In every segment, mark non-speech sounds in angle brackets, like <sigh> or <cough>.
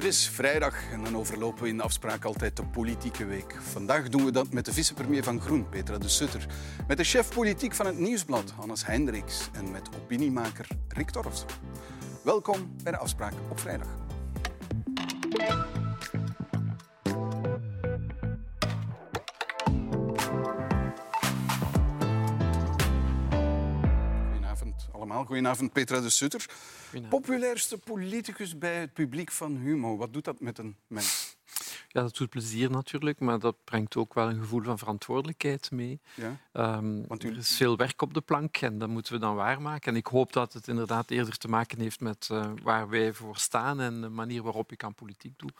Het is vrijdag en dan overlopen we in de afspraak altijd de politieke week. Vandaag doen we dat met de vicepremier van Groen, Petra de Sutter. Met de chef politiek van het Nieuwsblad, Hannes Hendricks. En met opiniemaker Rick Torfs. Welkom bij de afspraak op vrijdag. Goedenavond Petra de Sutter. Populairste politicus bij het publiek van Humo. Wat doet dat met een mens? Ja, dat doet plezier natuurlijk, maar dat brengt ook wel een gevoel van verantwoordelijkheid mee. Ja? Ehm, Want u- Er is veel werk op de plank en dat moeten we dan waarmaken. En ik hoop dat het inderdaad eerder te maken heeft met eh, waar wij voor staan en de manier waarop ik aan politiek doe.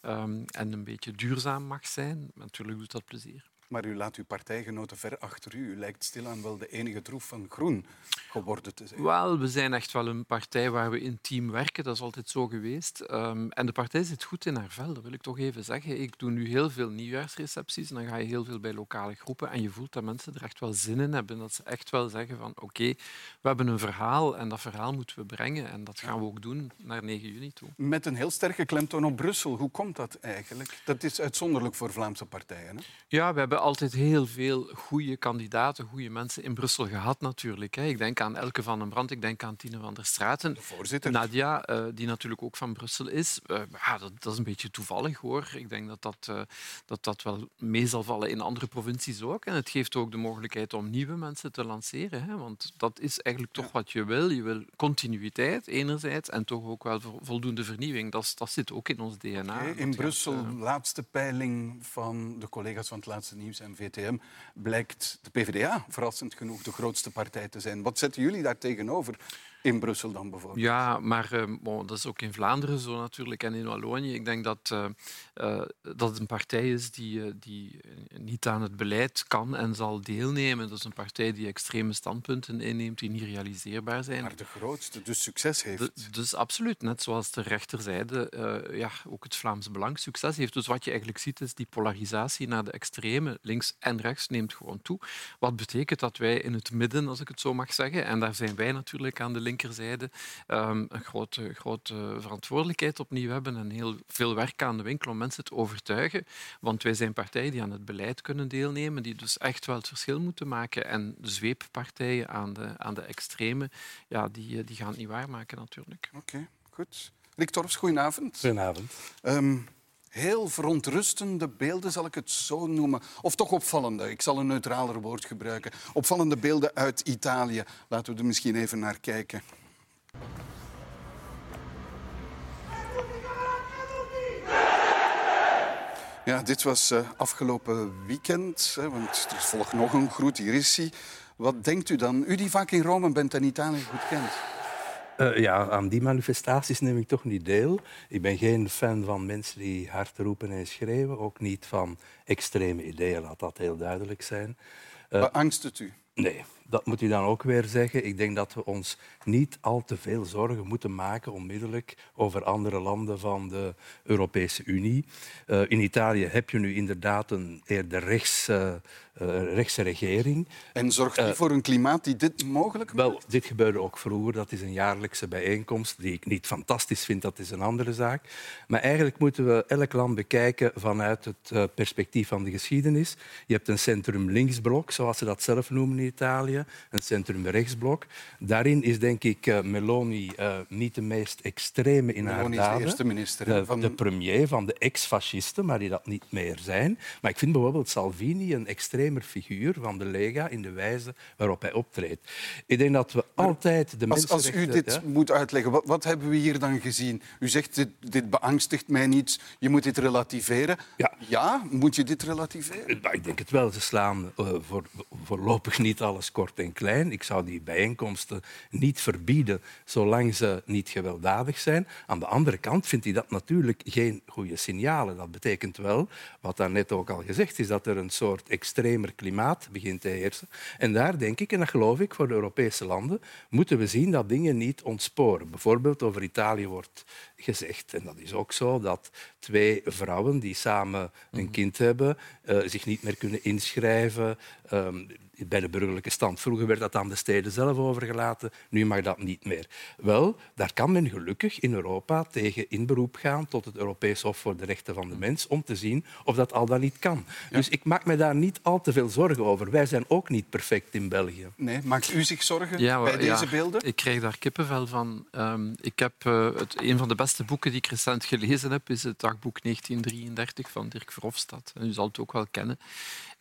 Ehm, en een beetje duurzaam mag zijn. Natuurlijk doet dat plezier. Maar u laat uw partijgenoten ver achter u. U lijkt stilaan wel de enige troef van Groen geworden te zijn. Wel, we zijn echt wel een partij waar we intiem werken. Dat is altijd zo geweest. Ehm, en de partij zit goed in haar vel, dat wil ik toch even zeggen. Ik doe nu heel veel nieuwjaarsrecepties en dan ga je heel veel bij lokale groepen en je voelt dat mensen er echt wel zin in hebben. Dat ze echt wel zeggen van oké, we hebben een verhaal en dat verhaal moeten we brengen. En dat gaan we ook doen naar 9 juni toe. Met een heel sterke klemtoon op Brussel. Hoe komt dat eigenlijk? Dat is uitzonderlijk voor Vlaamse partijen. Hè? Ja, we hebben altijd heel veel goede kandidaten, goede mensen in Brussel gehad natuurlijk. Ik denk aan Elke van den Brand, ik denk aan Tine van der Straten. De voorzitter. Nadia, eh, die natuurlijk ook van Brussel is. Eh, ja, dat, dat is een beetje toevallig hoor. Ik denk dat dat, eh, dat dat wel mee zal vallen in andere provincies ook. En het geeft ook de mogelijkheid om nieuwe mensen te lanceren. Hè? Want dat is eigenlijk toch Ja. wat je wil. Je wil continuïteit enerzijds en toch ook wel vo- voldoende vernieuwing. Dat, dat zit ook in ons DNA. In Brussel, laatste peiling van de collega's van het Laatste Nieuws en VTM, blijkt de PvdA verrassend genoeg de grootste partij te zijn. Wat zetten jullie daar tegenover in Brussel dan bijvoorbeeld? Ja, maar eh, bon, dat is ook in Vlaanderen zo natuurlijk en in Wallonië. Ik denk dat, eh, eh, dat het een partij is die, die niet aan het beleid kan en zal deelnemen. Dat is een partij die extreme standpunten inneemt die niet realiseerbaar zijn. Maar de grootste, dus succes heeft. De- dus absoluut, net zoals de rechterzijde ja, ook het Vlaams Belang succes heeft. Dus wat je eigenlijk ziet is die polarisatie naar de extreme, links en rechts, neemt gewoon toe. Wat betekent dat wij in het midden, als ik het zo mag zeggen, en daar zijn wij natuurlijk aan de linkerzijde, ehm, een grote, grote verantwoordelijkheid opnieuw hebben en heel veel werk aan de winkel om mensen te overtuigen. Want wij zijn partijen die aan het beleid kunnen deelnemen, die dus echt wel het verschil moeten maken. En de zweeppartijen aan de, aan de extreme, ja, die, eh, die gaan het niet waarmaken natuurlijk. Oké, goed. Rick Torfs, goedenavond. Goedenavond. Ehm, heel verontrustende beelden, zal ik het zo noemen. Of toch opvallende, ik zal een neutraler woord gebruiken. Opvallende beelden uit Italië. Laten we er misschien even naar kijken. Ja, dit was eh, afgelopen weekend, want er volgt nog een groet, hier is hij. Wat denkt u dan? U die vaak in Rome bent en Italië goed kent. Eh, ja, aan die manifestaties neem ik toch niet deel. Ik ben geen fan van mensen die hard roepen en schreeuwen. Ook niet van extreme ideeën, laat dat heel duidelijk zijn. Eh, Beangst het u? Nee, dat moet u dan ook weer zeggen. Ik denk dat we ons niet al te veel zorgen moeten maken onmiddellijk over andere landen van de Europese Unie. Eh, in Italië heb je nu inderdaad een eerder rechts, eh, rechtse regering. En zorgt die voor een klimaat die dit mogelijk maakt? Wel, dit gebeurde ook vroeger. Dat is een jaarlijkse bijeenkomst die ik niet fantastisch vind. Dat is een andere zaak. Maar eigenlijk moeten we elk land bekijken vanuit het eh, perspectief van de geschiedenis. Je hebt een centrum-linksblok, zoals ze dat zelf noemen in Italië. Een centrum-rechtsblok. Daarin is denk ik eh, Meloni eh, niet de meest extreme in Meloni is haar de daden. eerste minister, De, van- de premier van de ex-fascisten, maar die dat niet meer zijn. Maar ik vind bijvoorbeeld Salvini een extremer figuur van de Lega in de wijze waarop hij optreedt. Ik denk dat we altijd de Als, als u dit ja? moet uitleggen, wat, wat hebben we hier dan gezien? U zegt, dit, dit beangstigt mij niet, je moet dit relativeren. Ja. moet je dit relativeren? Nou, ik denk het wel. Ze slaan eh, voor, voorlopig niet alles kort en klein. Ik zou die bijeenkomsten niet verbieden zolang ze niet gewelddadig zijn. Aan de andere kant vindt hij dat natuurlijk geen goede signalen. Dat betekent wel, wat daarnet ook al gezegd is, dat er een soort extremer klimaat begint te heersen. En daar denk ik, en dat geloof ik voor de Europese landen, moeten we zien dat dingen niet ontsporen. Bijvoorbeeld over Italië wordt gezegd, en dat is ook zo, dat twee vrouwen die samen een kind hebben, eh, zich niet meer kunnen inschrijven. Ehm, bij de burgerlijke stand. Vroeger werd dat aan de steden zelf overgelaten, nu mag dat niet meer. Wel, daar kan men gelukkig in Europa tegen in beroep gaan tot het Europees Hof voor de Rechten van de Mens om te zien of dat al dan niet kan. Dus ik maak me daar niet al te veel zorgen over. Wij zijn ook niet perfect in België. Nee, maakt u zich zorgen bij deze beelden? Ik krijg daar kippenvel van. Um, ik heb uh, het, een van de beste boeken die ik recent gelezen heb, is het dagboek 1933 van Dirk Verhofstadt. En u zal het ook wel kennen.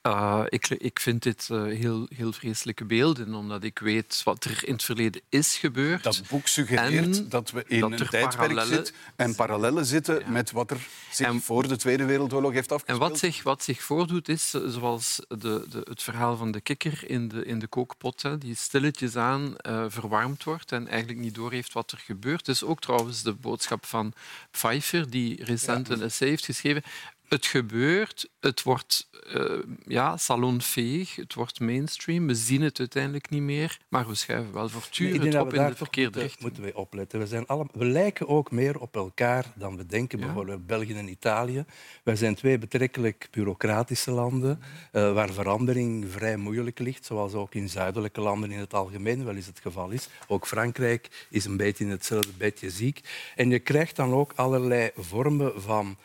Uh, ik, ik, vind dit uh, heel, heel vreselijke beelden, omdat ik weet wat er in het verleden is gebeurd. Dat boek suggereert dat we in een tijdperk zitten en parallellen zitten met wat er zich en, voor de Tweede Wereldoorlog heeft afgespeeld. En wat zich, wat zich voordoet is, eh, zoals de, de, het verhaal van de kikker in de, in de kookpot, hè, die stilletjes aan uh, verwarmd wordt en eigenlijk niet doorheeft wat er gebeurt. Het is ook trouwens de boodschap van Pfeiffer, die recent ja. een essay heeft geschreven het gebeurt, het wordt uh, ja, salonveeg, het wordt mainstream. We zien het uiteindelijk niet meer, maar we schuiven wel voortdurend op in de verkeerde richting. moeten we opletten. We, zijn allemaal, we lijken ook meer op elkaar dan we denken, bijvoorbeeld België en Italië. Wij zijn twee betrekkelijk bureaucratische landen uh, waar verandering vrij moeilijk ligt, zoals ook in zuidelijke landen in het algemeen wel eens het geval is. Ook Frankrijk is een beetje in hetzelfde bedje ziek. En je krijgt dan ook allerlei vormen van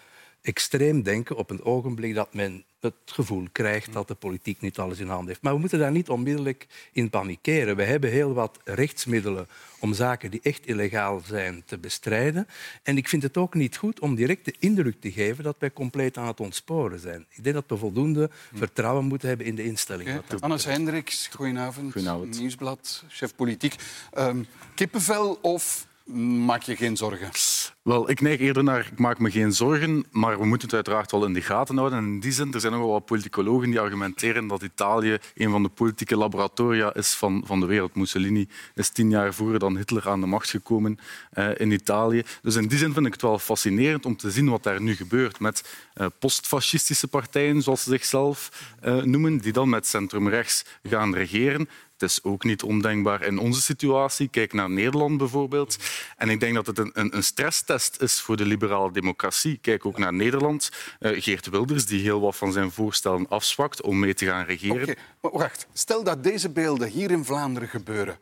extreem denken op een ogenblik dat men het gevoel krijgt dat de politiek niet alles in handen heeft. Maar we moeten daar niet onmiddellijk in panikeren. We hebben heel wat rechtsmiddelen om zaken die echt illegaal zijn te bestrijden. En ik vind het ook niet goed om direct de indruk te geven dat wij compleet aan het ontsporen zijn. Ik denk dat we voldoende vertrouwen moeten hebben in de instellingen. Okay. Annes Hendricks, goedenavond. goedenavond. Nieuwsblad, chef politiek. Um, kippenvel of maak je geen zorgen? Wel, ik neig eerder naar ik maak me geen zorgen, maar we moeten het uiteraard wel in de gaten houden. En in die zin, er zijn nogal wat politicologen die argumenteren dat Italië een van de politieke laboratoria is van, van de wereld. Mussolini is tien jaar vroeger dan Hitler aan de macht gekomen uh, in Italië. Dus in die zin vind ik het wel fascinerend om te zien wat daar nu gebeurt met uh, postfascistische partijen, zoals ze zichzelf uh, noemen, die dan met centrumrechts gaan regeren. Het is ook niet ondenkbaar in onze situatie. Kijk naar Nederland bijvoorbeeld. En ik denk dat het een, een, stresstest is voor de liberale democratie. Kijk ook naar Nederland. Uh, Geert Wilders, die heel wat van zijn voorstellen afzwakt om mee te gaan regeren. Okay, maar wacht. Stel dat deze beelden hier in Vlaanderen gebeuren.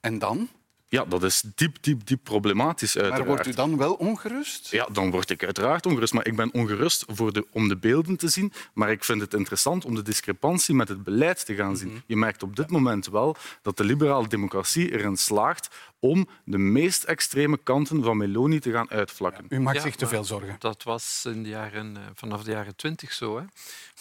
En dan? Ja, dat is diep, diep, diep problematisch. Uiteraard. Maar wordt u dan wel ongerust? Ja, dan word ik uiteraard ongerust. Maar ik ben ongerust voor de, om de beelden te zien. Maar ik vind het interessant om de discrepantie met het beleid te gaan zien. Mhm. Je merkt op dit moment wel dat de liberale democratie erin slaagt om de meest extreme kanten van Meloni te gaan uitvlakken. u maakt zich te veel zorgen. Dat was in de jaren, eh, vanaf de jaren twintig zo. Hè.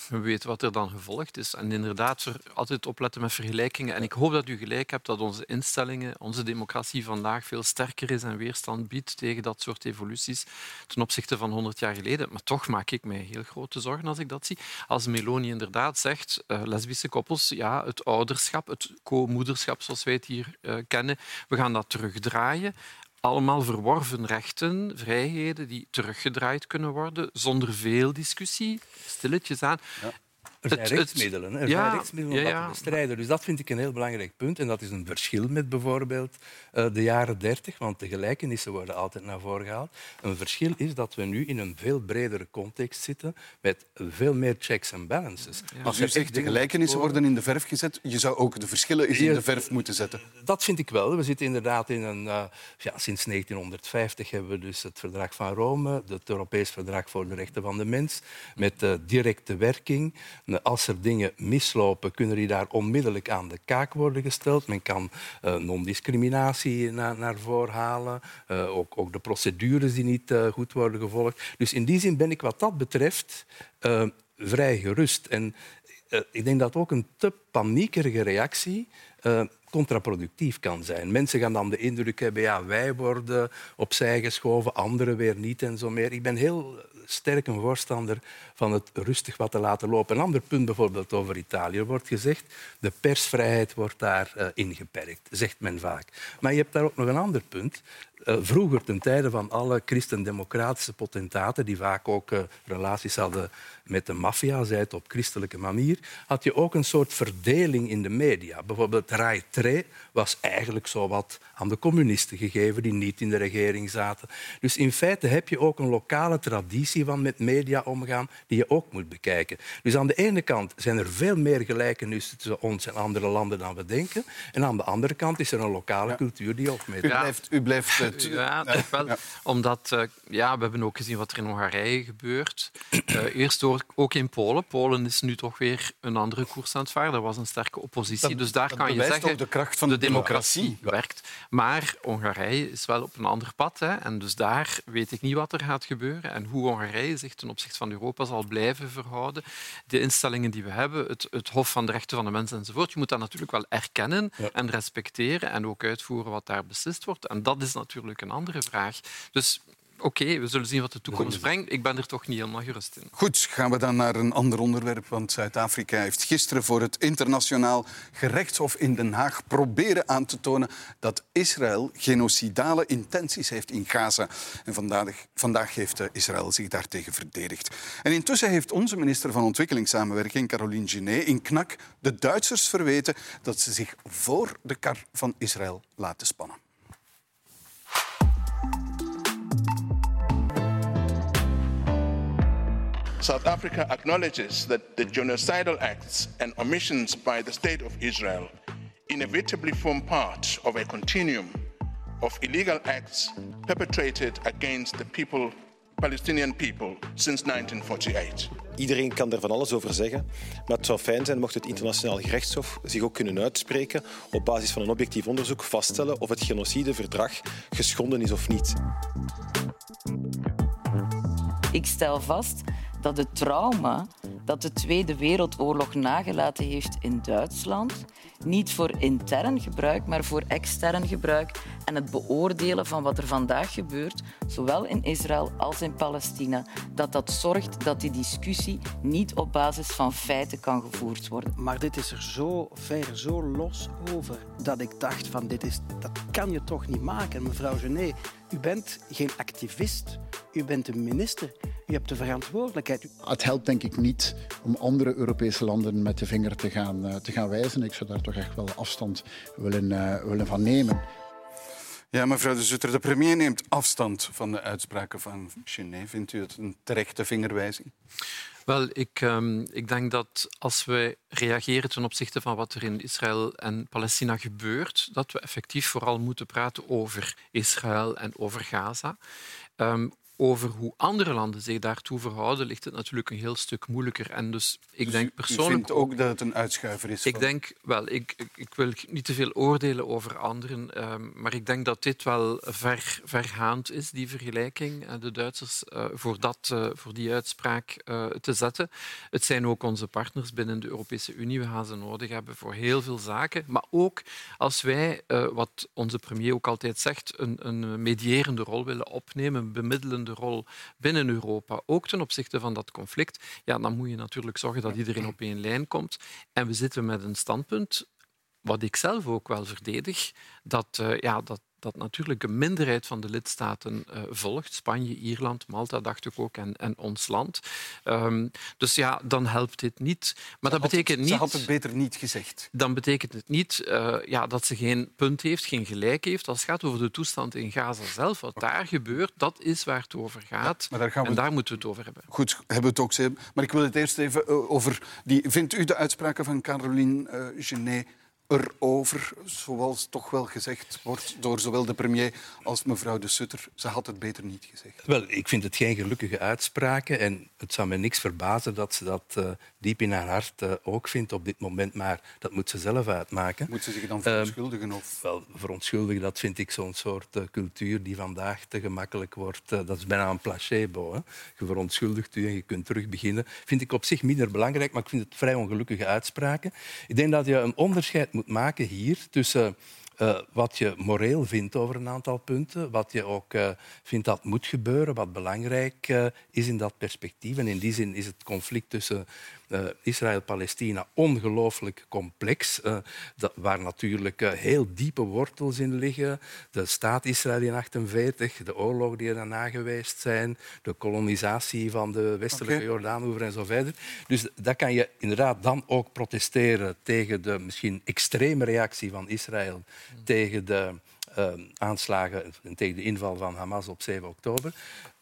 We weten wat er dan gevolgd is. En inderdaad, altijd opletten met vergelijkingen. En ik hoop dat u gelijk hebt dat onze instellingen, onze democratie vandaag veel sterker is en weerstand biedt tegen dat soort evoluties ten opzichte van 100 jaar geleden. Maar toch maak ik mij heel grote zorgen als ik dat zie. Als Meloni inderdaad zegt, uh, lesbische koppels, ja, het ouderschap, het co-moederschap zoals wij het hier uh, kennen, we gaan dat terugdraaien. Allemaal verworven rechten, vrijheden die teruggedraaid kunnen worden zonder veel discussie, stilletjes aan. Ja. Er zijn rechtsmiddelen, er ja, zijn rechtsmiddelen om ja, te bestrijden. Dus dat vind ik een heel belangrijk punt. En dat is een verschil met bijvoorbeeld uh, de jaren dertig, want de gelijkenissen worden altijd naar voren gehaald. Een verschil is dat we nu in een veel bredere context zitten met veel meer checks en balances. Als u zegt de gelijkenissen worden in de verf gezet, je zou ook de verschillen in de verf moeten zetten. Dat vind ik wel. We zitten inderdaad in een... Uh, ja, sinds 1950 hebben we dus het Verdrag van Rome, het Europees Verdrag voor de Rechten van de Mens, met uh, directe werking als er dingen mislopen, kunnen die daar onmiddellijk aan de kaak worden gesteld. Men kan uh, non-discriminatie naar, naar voren halen. Uh, ook, ook, de procedures die niet goed worden gevolgd. Dus in die zin ben ik wat dat betreft vrij gerust. En ik denk dat ook een te paniekerige reactie contraproductief kan zijn. Mensen gaan dan de indruk hebben, ja, wij worden opzij geschoven, anderen weer niet en zo meer. Ik ben heel sterk een voorstander van het rustig wat te laten lopen. Een ander punt bijvoorbeeld over Italië. Er wordt gezegd, de persvrijheid wordt daar uh, ingeperkt, zegt men vaak. Maar je hebt daar ook nog een ander punt. Uh, vroeger, ten tijde van alle christendemocratische potentaten, die vaak ook uh, relaties hadden met de maffia, zij het op christelijke manier, had je ook een soort verdeling in de media. Bijvoorbeeld het was eigenlijk zo wat aan de communisten gegeven die niet in de regering zaten. Dus in feite heb je ook een lokale traditie van met media omgaan die je ook moet bekijken. Dus aan de ene kant zijn er veel meer gelijkenissen tussen ons en andere landen dan we denken. En aan de andere kant is er een lokale cultuur die ook mee. U blijft, u blijft het... Ja, toch wel. Omdat uh, ja, we hebben ook gezien wat er in Hongarije gebeurt. Uh, eerst ook in Polen. Polen is nu toch weer een andere koers aan het varen. Er was een sterke oppositie. Dat, dus daar kan je zeggen... de kracht van de, democratie werkt. Maar Hongarije is wel op een ander pad. Hè. En dus daar weet ik niet wat er gaat gebeuren en hoe Hongarije zich ten opzichte van Europa zal blijven verhouden. De instellingen die we hebben, het, het Hof van de Rechten van de Mens enzovoort, je moet dat natuurlijk wel erkennen en respecteren en ook uitvoeren wat daar beslist wordt. En dat is natuurlijk een andere vraag. Dus Oké, we zullen zien wat de toekomst brengt. Ik ben er toch niet helemaal gerust in. Goed, gaan we dan naar een ander onderwerp. Want Zuid-Afrika heeft gisteren voor het internationaal gerechtshof in Den Haag proberen aan te tonen dat Israël genocidale intenties heeft in Gaza. En vandaag, vandaag heeft eh, Israël zich daartegen verdedigd. En intussen heeft onze minister van Ontwikkelingssamenwerking, Caroline Genet, in Knak de Duitsers verweten dat ze zich voor de kar van Israël laten spannen. South Africa acknowledges that the genocidal acts and omissions by the State of Israel inevitably form part of a continuum of illegal acts perpetrated against the people, Palestinian people since 1948. Iedereen kan er van alles over zeggen, maar het zou fijn zijn mocht het internationaal gerechtshof zich ook kunnen uitspreken op basis van een objectief onderzoek vaststellen of het genocideverdrag geschonden is of niet. Ik stel vast dat het trauma dat de Tweede Wereldoorlog nagelaten heeft in Duitsland niet voor intern gebruik, maar voor extern gebruik en het beoordelen van wat er vandaag gebeurt, zowel in Israël als in Palestina, dat dat zorgt dat die discussie niet op basis van feiten kan gevoerd worden. Maar dit is er zo ver, zo los over, dat ik dacht van dit is, dat kan je toch niet maken, mevrouw Genet. U bent geen activist, u bent een minister. U hebt de verantwoordelijkheid. Het helpt denk ik niet om andere Europese landen met de vinger te gaan, uh, te gaan wijzen. Ik zou daar toch echt wel afstand willen, uh, willen van nemen. Ja, mevrouw de Zutter, de premier neemt afstand van de uitspraken van Genet. Vindt u het een terechte vingerwijzing? Wel, ik, um, ik denk dat als we reageren ten opzichte van wat er in Israël en Palestina gebeurt, dat we effectief vooral moeten praten over Israël en over Gaza. Um, over hoe andere landen zich daartoe verhouden, ligt het natuurlijk een heel stuk moeilijker. En dus ik dus denk persoonlijk. vindt ook dat het een uitschuiver is? Ik denk wel, ik, ik, ik, wil niet te veel oordelen over anderen, um, maar ik denk dat dit wel ver, vergaand is, die vergelijking, uh, de Duitsers, uh, voor, dat, uh, voor die uitspraak te zetten. Het zijn ook onze partners binnen de Europese Unie. We gaan ze nodig hebben voor heel veel zaken. Maar ook als wij, wat onze premier ook altijd zegt, een, een medierende rol willen opnemen, een bemiddelende rol binnen Europa, ook ten opzichte van dat conflict, ja, dan moet je natuurlijk zorgen dat iedereen op één lijn komt. En we zitten met een standpunt wat ik zelf ook wel verdedig, dat, uh, ja, dat dat natuurlijk een minderheid van de lidstaten uh, volgt. Spanje, Ierland, Malta, dacht ik ook, en, en ons land. Um, dus ja, dan helpt dit niet. Maar ze dat betekent niet... Ze had het beter niet gezegd. Dan betekent het niet uh, ja, dat ze geen punt heeft, geen gelijk heeft. Als het gaat over de toestand in Gaza zelf, wat daar gebeurt, dat is waar het over gaat. Ja, daar. En daar moeten we het over hebben. Goed, hebben we het ook. Maar ik wil het eerst even uh, over... Die... Vindt u de uitspraken van Caroline Genet erover, zoals toch wel gezegd wordt door zowel de premier als mevrouw de Sutter. Ze had het beter niet gezegd. Wel, ik vind het geen gelukkige uitspraken en het zou me niks verbazen dat ze dat uh, diep in haar hart uh, ook vindt op dit moment, maar dat moet ze zelf uitmaken. Moet ze zich dan verontschuldigen? Of? Uh, wel, verontschuldigen, dat vind ik zo'n soort cultuur die vandaag te gemakkelijk wordt. dat is bijna een placebo. Hè. Je verontschuldigt u en je kunt terug beginnen. Vind ik op zich minder belangrijk, maar ik vind het vrij ongelukkige uitspraken. Ik denk dat je een onderscheid moet maken hier tussen uh, wat je moreel vindt over een aantal punten, wat je ook uh, vindt dat moet gebeuren, wat belangrijk uh, is in dat perspectief. En in die zin is het conflict tussen uh, Israël-Palestina ongelooflijk complex, uh, dat, waar natuurlijk uh, heel diepe wortels in liggen. De staat Israël in 1948, de oorlogen die er daarna geweest zijn, de kolonisatie van de westelijke okay. Jordaanoever en zo verder. Dus dat kan je inderdaad dan ook protesteren tegen de misschien extreme reactie van Israël, tegen de uh, aanslagen en tegen de inval van Hamas op 7 oktober.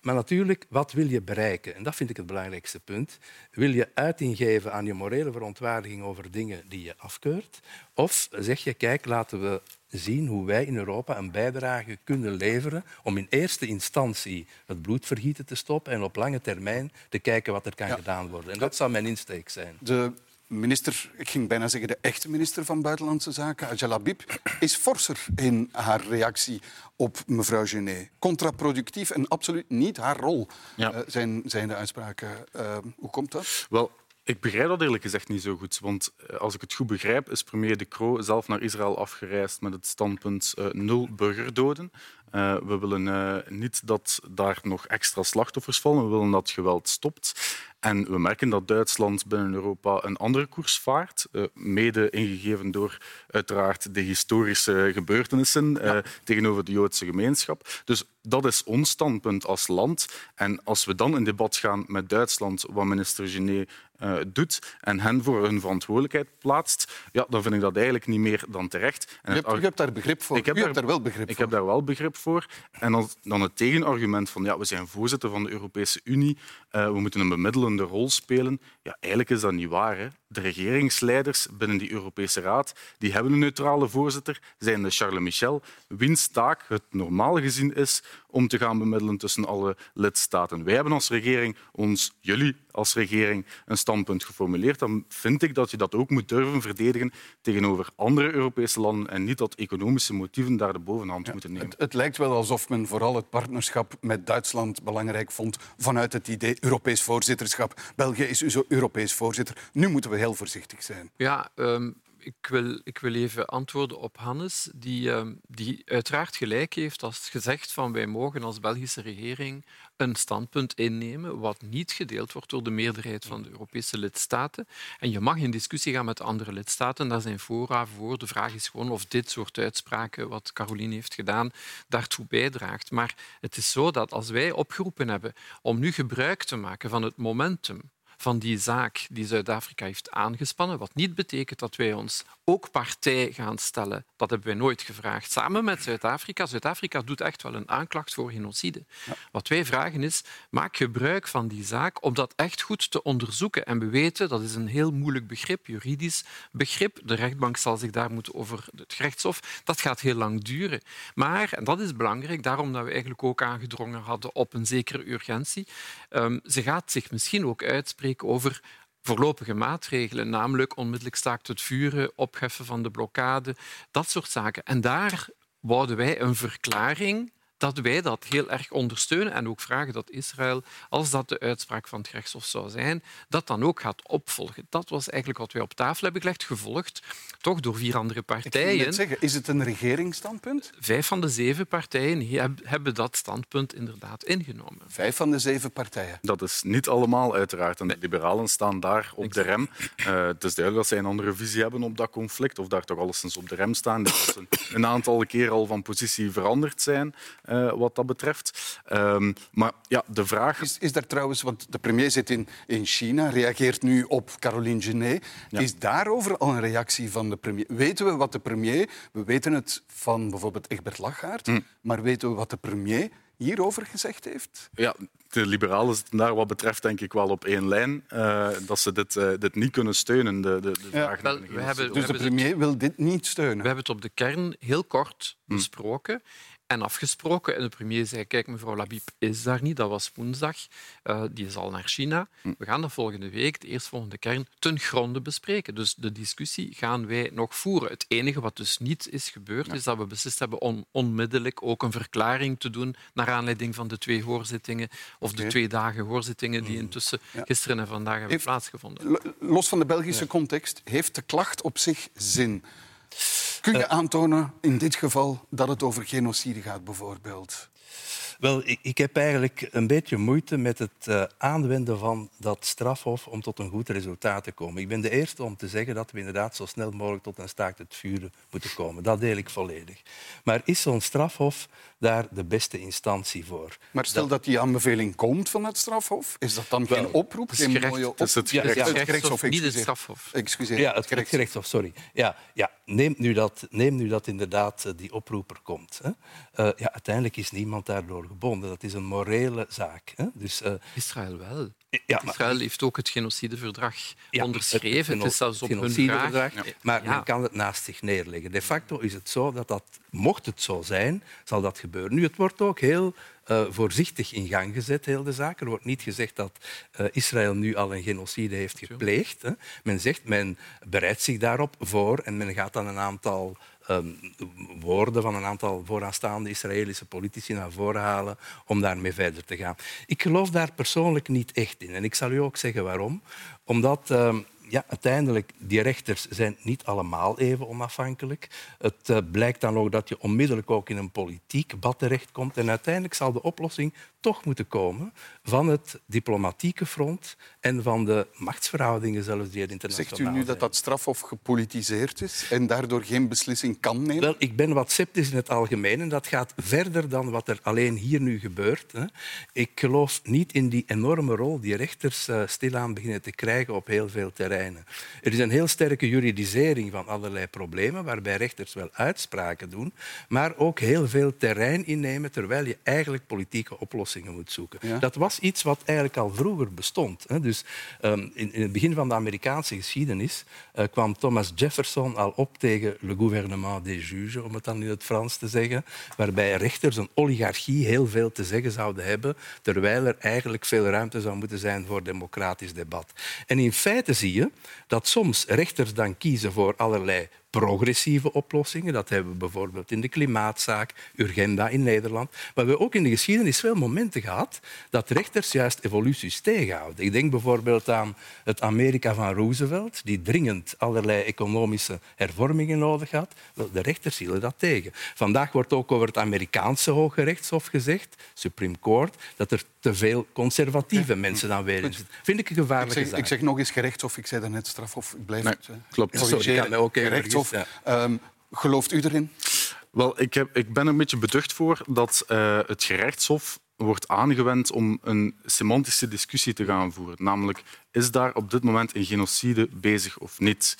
Maar natuurlijk, wat wil je bereiken? En dat vind ik het belangrijkste punt. Wil je uiting geven aan je morele verontwaardiging over dingen die je afkeurt? Of zeg je, kijk, laten we zien hoe wij in Europa een bijdrage kunnen leveren om in eerste instantie het bloedvergieten te stoppen en op lange termijn te kijken wat er kan ja. gedaan worden. En dat zou mijn insteek zijn. De minister, ik ging bijna zeggen de echte minister van Buitenlandse Zaken, Ajal Habib, is forser in haar reactie op mevrouw Genet. Contraproductief en absoluut niet haar rol ja. uh, zijn, zijn de uitspraken. Uh, hoe komt dat? Wel, ik begrijp dat eerlijk gezegd niet zo goed. Want eh, als ik het goed begrijp, is premier De Croo zelf naar Israël afgereisd met het standpunt uh, nul burgerdoden. Uh, we willen niet dat daar nog extra slachtoffers vallen. We willen dat geweld stopt. En we merken dat Duitsland binnen Europa een andere koers vaart, uh, mede ingegeven door uiteraard de historische gebeurtenissen ja. tegenover de Joodse gemeenschap. Dus dat is ons standpunt als land. En als we dan in debat gaan met Duitsland, wat minister Genet uh, doet en hen voor hun verantwoordelijkheid plaatst, ja, dan vind ik dat eigenlijk niet meer dan terecht. En je, hebt, je hebt daar begrip voor. Ik heb, daar, daar, wel begrip ik voor. heb daar wel begrip voor. En dan, dan het tegenargument van ja, we zijn voorzitter van de Europese Unie, uh, we moeten een bemiddelende rol spelen. Ja, eigenlijk is dat niet waar. Hè. De regeringsleiders binnen die Europese Raad die hebben een neutrale voorzitter, zijn de Charles Michel, wiens taak het normaal gezien is om te gaan bemiddelen tussen alle lidstaten. Wij hebben als regering, ons, jullie als regering, een standpunt geformuleerd. Dan vind ik dat je dat ook moet durven verdedigen tegenover andere Europese landen en niet dat economische motieven daar de bovenhand ja, moeten nemen. Het, het, lijkt wel alsof men vooral het partnerschap met Duitsland belangrijk vond vanuit het idee Europees voorzitterschap. België is Europees voorzitter. Nu moeten we heel voorzichtig zijn. Ja, um ik wil, ik wil even antwoorden op Hannes, die, uh, die uiteraard gelijk heeft als gezegd van wij mogen als Belgische regering een standpunt innemen wat niet gedeeld wordt door de meerderheid van de Europese lidstaten. En je mag in discussie gaan met andere lidstaten, daar zijn fora voor. De vraag is gewoon of dit soort uitspraken, wat Caroline heeft gedaan, daartoe bijdraagt. Maar het is zo dat als wij opgeroepen hebben om nu gebruik te maken van het momentum van die zaak die Zuid-Afrika heeft aangespannen. Wat niet betekent dat wij ons ook partij gaan stellen. Dat hebben wij nooit gevraagd. Samen met Zuid-Afrika. Zuid-Afrika doet echt wel een aanklacht voor genocide. Ja. Wat wij vragen is, maak gebruik van die zaak om dat echt goed te onderzoeken. En we weten, dat is een heel moeilijk begrip, juridisch begrip. De rechtbank zal zich daar moeten over het gerechtshof. Dat gaat heel lang duren. Maar, en dat is belangrijk, daarom dat we eigenlijk ook aangedrongen hadden op een zekere urgentie, um, ze gaat zich misschien ook uitspreken over voorlopige maatregelen, namelijk onmiddellijk staakt het vuren, opheffen van de blokkade, dat soort zaken. En daar wouden wij een verklaring dat wij dat heel erg ondersteunen en ook vragen dat Israël, als dat de uitspraak van het gerechtshof zou zijn, dat dan ook gaat opvolgen. Dat was eigenlijk wat wij op tafel hebben gelegd, gevolgd toch door vier andere partijen. Ik zeggen, is het een regeringsstandpunt? Vijf van de zeven partijen hebben dat standpunt inderdaad ingenomen. Vijf van de zeven partijen? Dat is niet allemaal, uiteraard. En de liberalen staan daar op de rem. Uh, het is duidelijk dat zij een andere visie hebben op dat conflict, of daar toch alleszins op de rem staan. Dat ze een aantal keer al van positie veranderd zijn. Uh, wat dat betreft. Um, maar ja, de vraag... Is, is daar trouwens, want de premier zit in, in China, reageert nu op Caroline Genet. Ja. Is daarover al een reactie van de premier? Weten we wat de premier... We weten het van bijvoorbeeld Egbert Lachaert, hm. maar weten we wat de premier hierover gezegd heeft? Ja, de liberalen zitten daar wat betreft denk ik wel op één lijn. Uh, dat ze dit, uh, dit niet kunnen steunen, de, de, de ja. Wel, we hebben, dus we de premier het, wil dit niet steunen? We hebben het op de kern heel kort hm. besproken en afgesproken. En de premier zei, kijk, mevrouw Labib is daar niet. Dat was woensdag. Uh, die is al naar China. Hm. We gaan dat volgende week, de eerstvolgende kern, ten gronde bespreken. Dus de discussie gaan wij nog voeren. Het enige wat dus niet is gebeurd, ja. is dat we beslist hebben om onmiddellijk ook een verklaring te doen naar aanleiding van de twee hoorzittingen, of de twee dagen hoorzittingen die hm. intussen ja. gisteren en vandaag hebben heeft, plaatsgevonden. Los van de Belgische ja. context, heeft de klacht op zich zin? Kun je aantonen in dit geval dat het over genocide gaat, bijvoorbeeld? Wel, ik, ik heb eigenlijk een beetje moeite met het uh, aanwenden van dat strafhof om tot een goed resultaat te komen. Ik ben de eerste om te zeggen dat we inderdaad zo snel mogelijk tot een staakt het vuren moeten komen. Dat deel ik volledig. Maar is zo'n strafhof daar de beste instantie voor? Maar stel dat, die aanbeveling komt van het strafhof, is dat dan geen oproep? Het is geen mooie oproep? Het, ja, het, het gerechtshof, niet het strafhof. Excuseer. Ja, het, het gerechtshof, sorry. Ja, ja, neem, nu dat, neem nu dat inderdaad die oproeper komt. Hè. Uh, ja, uiteindelijk is niemand daardoor gebonden. Dat is een morele zaak. Hè. Dus, uh, Israël wel. Ja, maar... Israël heeft ook het genocideverdrag ja, onderschreven. Het, het, is zelfs op hun vraag. Ja. Maar men kan het naast zich neerleggen. De facto is het zo dat, dat, mocht het zo zijn, zal dat gebeuren. Nu, het wordt ook heel uh, voorzichtig in gang gezet, heel de zaak. Er wordt niet gezegd dat uh, Israël nu al een genocide heeft gepleegd. Hè. Men zegt, men bereidt zich daarop voor en men gaat dan een aantal um, woorden van een aantal vooraanstaande Israëlische politici naar voren halen om daarmee verder te gaan. Ik geloof daar persoonlijk niet echt in. En ik zal u ook zeggen waarom. Omdat um, ja, uiteindelijk, die rechters zijn niet allemaal even onafhankelijk. Het uh, blijkt dan ook dat je onmiddellijk ook in een politiek bad terechtkomt. En uiteindelijk zal de oplossing toch moeten komen van het diplomatieke front en van de machtsverhoudingen zelfs die het internationaal Zegt u nu dat dat strafhof gepolitiseerd is en daardoor geen beslissing kan nemen? Wel, ik ben wat sceptisch in het algemeen en dat gaat verder dan wat er alleen hier nu gebeurt. Hè. Ik geloof niet in die enorme rol die rechters uh, stilaan beginnen te krijgen op heel veel terreinen. Er is een heel sterke juridisering van allerlei problemen waarbij rechters wel uitspraken doen, maar ook heel veel terrein innemen terwijl je eigenlijk politieke oplossingen moet zoeken. Ja. Dat was iets wat eigenlijk al vroeger bestond. Hè. Dus, um, in, in, het begin van de Amerikaanse geschiedenis uh, kwam Thomas Jefferson al op tegen le gouvernement des juges, om het dan in het Frans te zeggen, waarbij rechters een oligarchie heel veel te zeggen zouden hebben, terwijl er eigenlijk veel ruimte zou moeten zijn voor democratisch debat. En in feite zie je dat soms rechters dan kiezen voor allerlei progressieve oplossingen. Dat hebben we bijvoorbeeld in de klimaatzaak, Urgenda in Nederland. Maar we hebben ook in de geschiedenis veel momenten gehad dat rechters juist evoluties tegenhouden. Ik denk bijvoorbeeld aan het Amerika van Roosevelt, die dringend allerlei economische hervormingen nodig had. Wel, de rechters hielden dat tegen. Vandaag wordt ook over het Amerikaanse Hoge Rechtshof gezegd, Supreme Court, dat er te veel conservatieve ja. mensen dan weer in zitten. Vind ik een gevaarlijke ik zeg, ik zeg nog eens gerechtshof, ik zei daarnet strafhof. Ik blijf nee, het. Uh, klopt. Sorry, ik ook Ja. Um, gelooft u erin? Wel, ik, heb, ik ben er een beetje beducht voor dat uh, het gerechtshof wordt aangewend om een semantische discussie te gaan voeren. Namelijk, is daar op dit moment een genocide bezig of niet?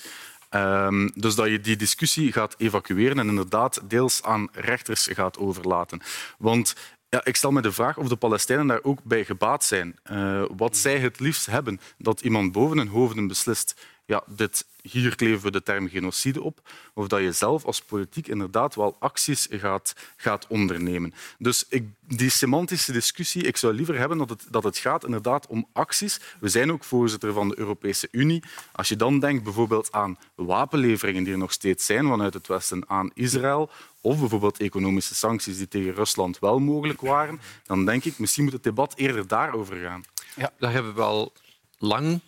Um, dus dat je die discussie gaat evacueren en inderdaad deels aan rechters gaat overlaten. Want ja, ik stel me de vraag of de Palestijnen daar ook bij gebaat zijn. Uh, wat zij het liefst hebben, dat iemand boven hun hoofden beslist ja, dit, hier kleven we de term genocide op, of dat je zelf als politiek inderdaad wel acties gaat, gaat ondernemen. Dus ik, die semantische discussie, ik zou liever hebben dat het, dat het gaat inderdaad om acties. We zijn ook voorzitter van de Europese Unie. Als je dan denkt bijvoorbeeld aan wapenleveringen die er nog steeds zijn vanuit het Westen aan Israël, of bijvoorbeeld economische sancties die tegen Rusland wel mogelijk waren, dan denk ik misschien moet het debat eerder daarover gaan. Ja, daar hebben we al lang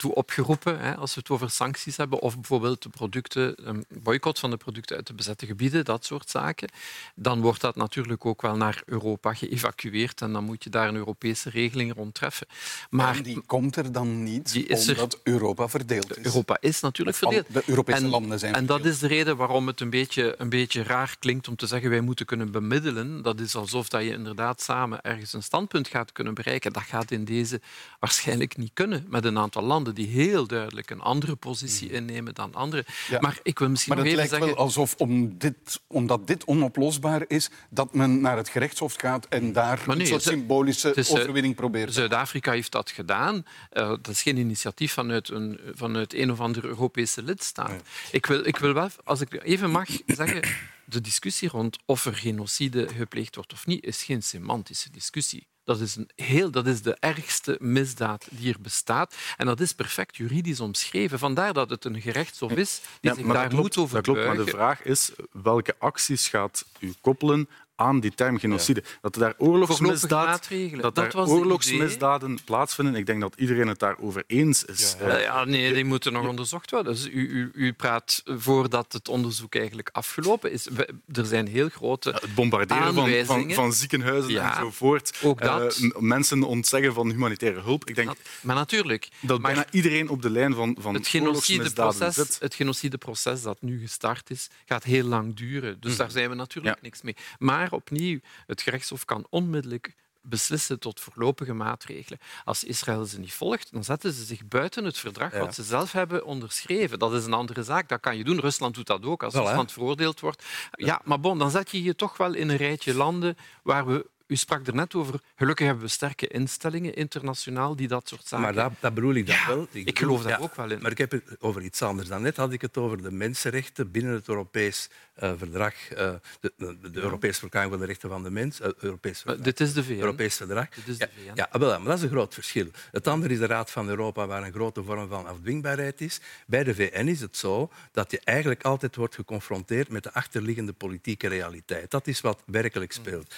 toe opgeroepen, hè, als we het over sancties hebben, of bijvoorbeeld de producten, een boycott van de producten uit de bezette gebieden, dat soort zaken, dan wordt dat natuurlijk ook wel naar Europa geëvacueerd en dan moet je daar een Europese regeling rond treffen. Maar en die komt er dan niet die is omdat er, Europa verdeeld is. Europa is natuurlijk verdeeld. De Europese en, landen zijn En dat is de reden waarom het een beetje, een beetje raar klinkt om te zeggen wij moeten kunnen bemiddelen. Dat is alsof dat je inderdaad samen ergens een standpunt gaat kunnen bereiken. Dat gaat in deze waarschijnlijk niet kunnen met een aantal landen die heel duidelijk een andere positie mm. innemen dan anderen. Ja. Maar ik wil misschien maar nog het even lijkt zeggen... wel alsof om dit, omdat dit onoplosbaar is, dat men naar het gerechtshof gaat en daar nee, een soort symbolische is, overwinning probeert. Zuid-Afrika heeft dat gedaan. Uh, dat is geen initiatief vanuit een, vanuit een of andere Europese lidstaat. Nee. Ik, wil, ik wil wel, als ik even mag <coughs> zeggen de discussie rond of er genocide gepleegd wordt of niet, is geen semantische discussie. Dat is, een heel, dat is de ergste misdaad die er bestaat. En dat is perfect juridisch omschreven. Vandaar dat het een gerechtshof is die ja, zich daar klopt, moet over dat klopt, Maar de vraag is, welke acties gaat u koppelen aan die term genocide. Dat er daar oorlogsmisdaad, dat Dat daar was het oorlogsmisdaden plaatsvinden. Ik denk dat iedereen het daarover eens is. Ja, Eh, ja, nee, die moeten nog onderzocht worden. Dus u, u, u praat voordat het onderzoek eigenlijk afgelopen is. We- Er zijn heel grote het bombarderen van, van, aanwijzingen. van ziekenhuizen Ja, enzovoort. ook dat. Eh, mensen ontzeggen van humanitaire hulp. Ik denk Dat- Maar natuurlijk, dat maar bijna iedereen op de lijn van, van het oorlogsmisdaden genocideproces, zit. het genocideproces dat nu gestart is, gaat heel lang duren. Dus daar zijn we natuurlijk Ja. niks mee. Maar opnieuw, het gerechtshof kan onmiddellijk beslissen tot voorlopige maatregelen. Als Israël ze niet volgt, dan zetten ze zich buiten het verdrag Ja. wat ze zelf hebben onderschreven. Dat is een andere zaak. Dat kan je doen. Rusland doet dat ook als Voilà. Rusland veroordeeld wordt. Ja, maar bon, dan zet je je toch wel in een rijtje landen waar we... U sprak er net over. Gelukkig hebben we sterke instellingen internationaal die dat soort zaken... Maar dat, dat bedoel ik dan Ja, wel. ik geloof daar ook wel in. Maar ik heb het over iets anders. Daarnet had ik het over de mensenrechten binnen het Europees eh, verdrag, eh, de, de, de Europese Verklaring van de Rechten van de Mens, eh, Europees Maar verdrag. dit is de VN. Europees verdrag. Dit is de VN. ja, wel, maar dat is een groot verschil. Het andere is de Raad van Europa, waar een grote vorm van afdwingbaarheid is. Bij de VN is het zo dat je eigenlijk altijd wordt geconfronteerd met de achterliggende politieke realiteit. Dat is wat werkelijk speelt.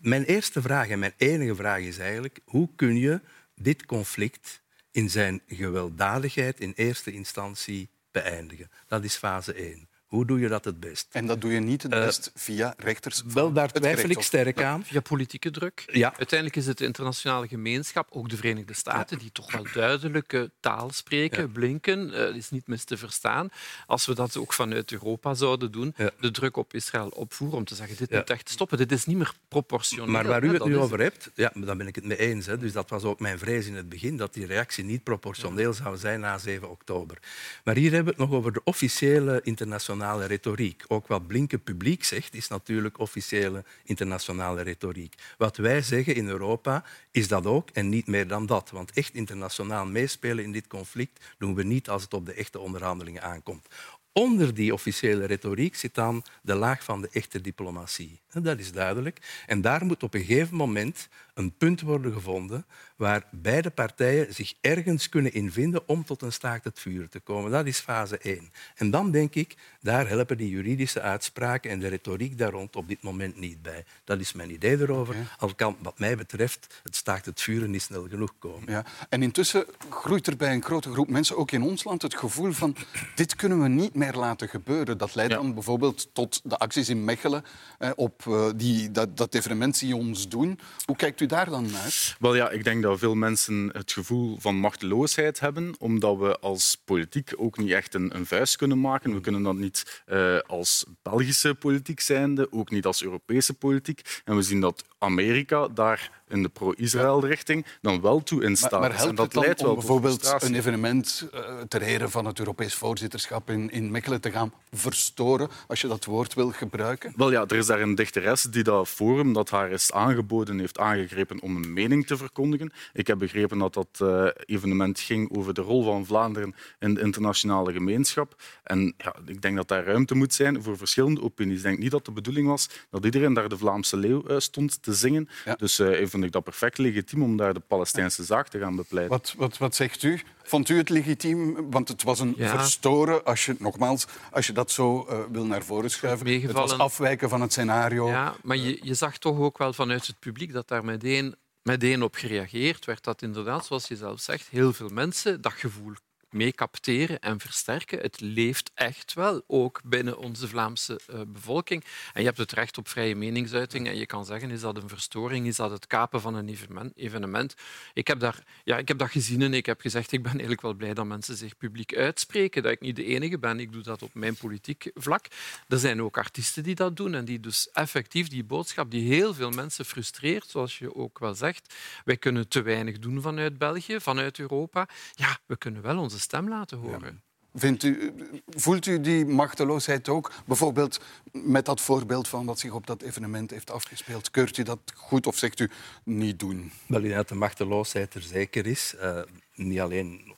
Mijn eerste vraag en mijn enige vraag is eigenlijk hoe kun je dit conflict in zijn gewelddadigheid in eerste instantie beëindigen? Dat is fase 1. Hoe doe je dat het best? En dat doe je niet het best via rechters. Wel, daar twijfel ik sterk aan. Via politieke druk. Ja. Uiteindelijk is het de internationale gemeenschap, ook de Verenigde Staten, die toch wel duidelijke taal spreken, Ja. blinken, eh, is niet mis te verstaan. Als we dat ook vanuit Europa zouden doen, Ja. de druk op Israël opvoeren om te zeggen, dit Ja. moet echt stoppen. Dit is niet meer proportioneel. Maar waar u het nu over hebt, ja, daar ben ik het mee eens. Hè. Dus dat was ook mijn vrees in het begin, dat die reactie niet proportioneel zou zijn na 7 oktober. Maar hier hebben we het nog over de officiële internationale retoriek. Ook wat Blinken publiek zegt, is natuurlijk officiële internationale retoriek. Wat wij zeggen in Europa is dat ook en niet meer dan dat. Want echt internationaal meespelen in dit conflict doen we niet als het op de echte onderhandelingen aankomt. Onder die officiële retoriek zit dan de laag van de echte diplomatie. Dat is duidelijk. En daar moet op een gegeven moment een punt worden gevonden waar beide partijen zich ergens kunnen invinden om tot een staakt het vuur te komen. Dat is fase 1. En dan denk ik, daar helpen die juridische uitspraken en de retoriek daar rond op dit moment niet bij. Dat is mijn idee erover. Al kan, wat mij betreft, het staakt het vuur niet snel genoeg komen. Ja. En intussen groeit er bij een grote groep mensen, ook in ons land, het gevoel van dit kunnen we niet meer laten gebeuren. Dat leidt dan bijvoorbeeld tot de acties in Mechelen eh, op eh, die, dat, dat evenement die ons doen. Hoe kijkt u daar dan naar? Wel ja, ik denk dat veel mensen het gevoel van machteloosheid hebben, omdat we als politiek ook niet echt een, vuist kunnen maken. We kunnen dat niet eh, als Belgische politiek zijnde, ook niet als Europese politiek. En we zien dat Amerika daar in de pro-Israël-richting dan wel toe in staat Maar, helpt en dat leidt wel om bijvoorbeeld een evenement eh, ter ere van het Europees voorzitterschap in, in Mechelen te gaan verstoren, als je dat woord wil gebruiken? Wel ja, er is daar een dichteres die dat forum dat haar is aangeboden heeft aangegrepen om een mening te verkondigen. Ik heb begrepen dat dat eh, evenement ging over de rol van Vlaanderen in de internationale gemeenschap. En ja, ik denk dat daar ruimte moet zijn voor verschillende opinies. Ik denk niet dat de bedoeling was dat iedereen daar de Vlaamse leeuw eh, stond te zingen. Ja. Dus eh vond ik dat perfect legitiem om daar de Palestijnse zaak te gaan bepleiten. Wat, wat, wat zegt u? Vond u het legitiem? Want het was een Ja. verstoren, als je, nogmaals, als je dat zo eh, wil naar voren schuiven. Het was afwijken van het scenario. Ja, maar je, je zag toch ook wel vanuit het publiek dat daar meteen, meteen op gereageerd werd. Dat inderdaad, zoals je zelf zegt, heel veel mensen dat gevoel mee capteren en versterken. Het leeft echt wel, ook binnen onze Vlaamse eh, bevolking. En je hebt het recht op vrije meningsuiting. En je kan zeggen, is dat een verstoring? Is dat het kapen van een evenement? Ik, heb daar, ja, ik heb dat gezien en ik heb gezegd, ik ben eigenlijk wel blij dat mensen zich publiek uitspreken. Dat ik niet de enige ben. Ik doe dat op mijn politiek vlak. Er zijn ook artiesten die dat doen en die dus effectief die boodschap die heel veel mensen frustreert, zoals je ook wel zegt. Wij kunnen te weinig doen vanuit België, vanuit Europa. Ja, we kunnen wel onze stem laten horen. Vindt u, voelt u die machteloosheid ook? Bijvoorbeeld met dat voorbeeld van wat zich op dat evenement heeft afgespeeld. Keurt u dat goed of zegt u niet doen? Wel, dat de machteloosheid er zeker is. Eh, niet alleen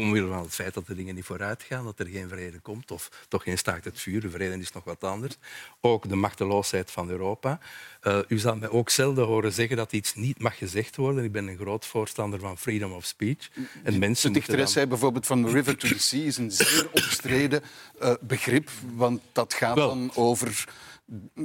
omwille van het feit dat de dingen niet vooruit gaan, dat er geen vrede komt, of toch geen staakt het vuur. De vrede is nog wat anders. Ook de machteloosheid van Europa. Eh, u zal mij ook zelden horen zeggen dat iets niet mag gezegd worden. Ik ben een groot voorstander van freedom of speech. En mensen De dichteres dan- zei bijvoorbeeld van the river to the sea is een zeer omstreden eh, begrip, want dat gaat Wel. dan over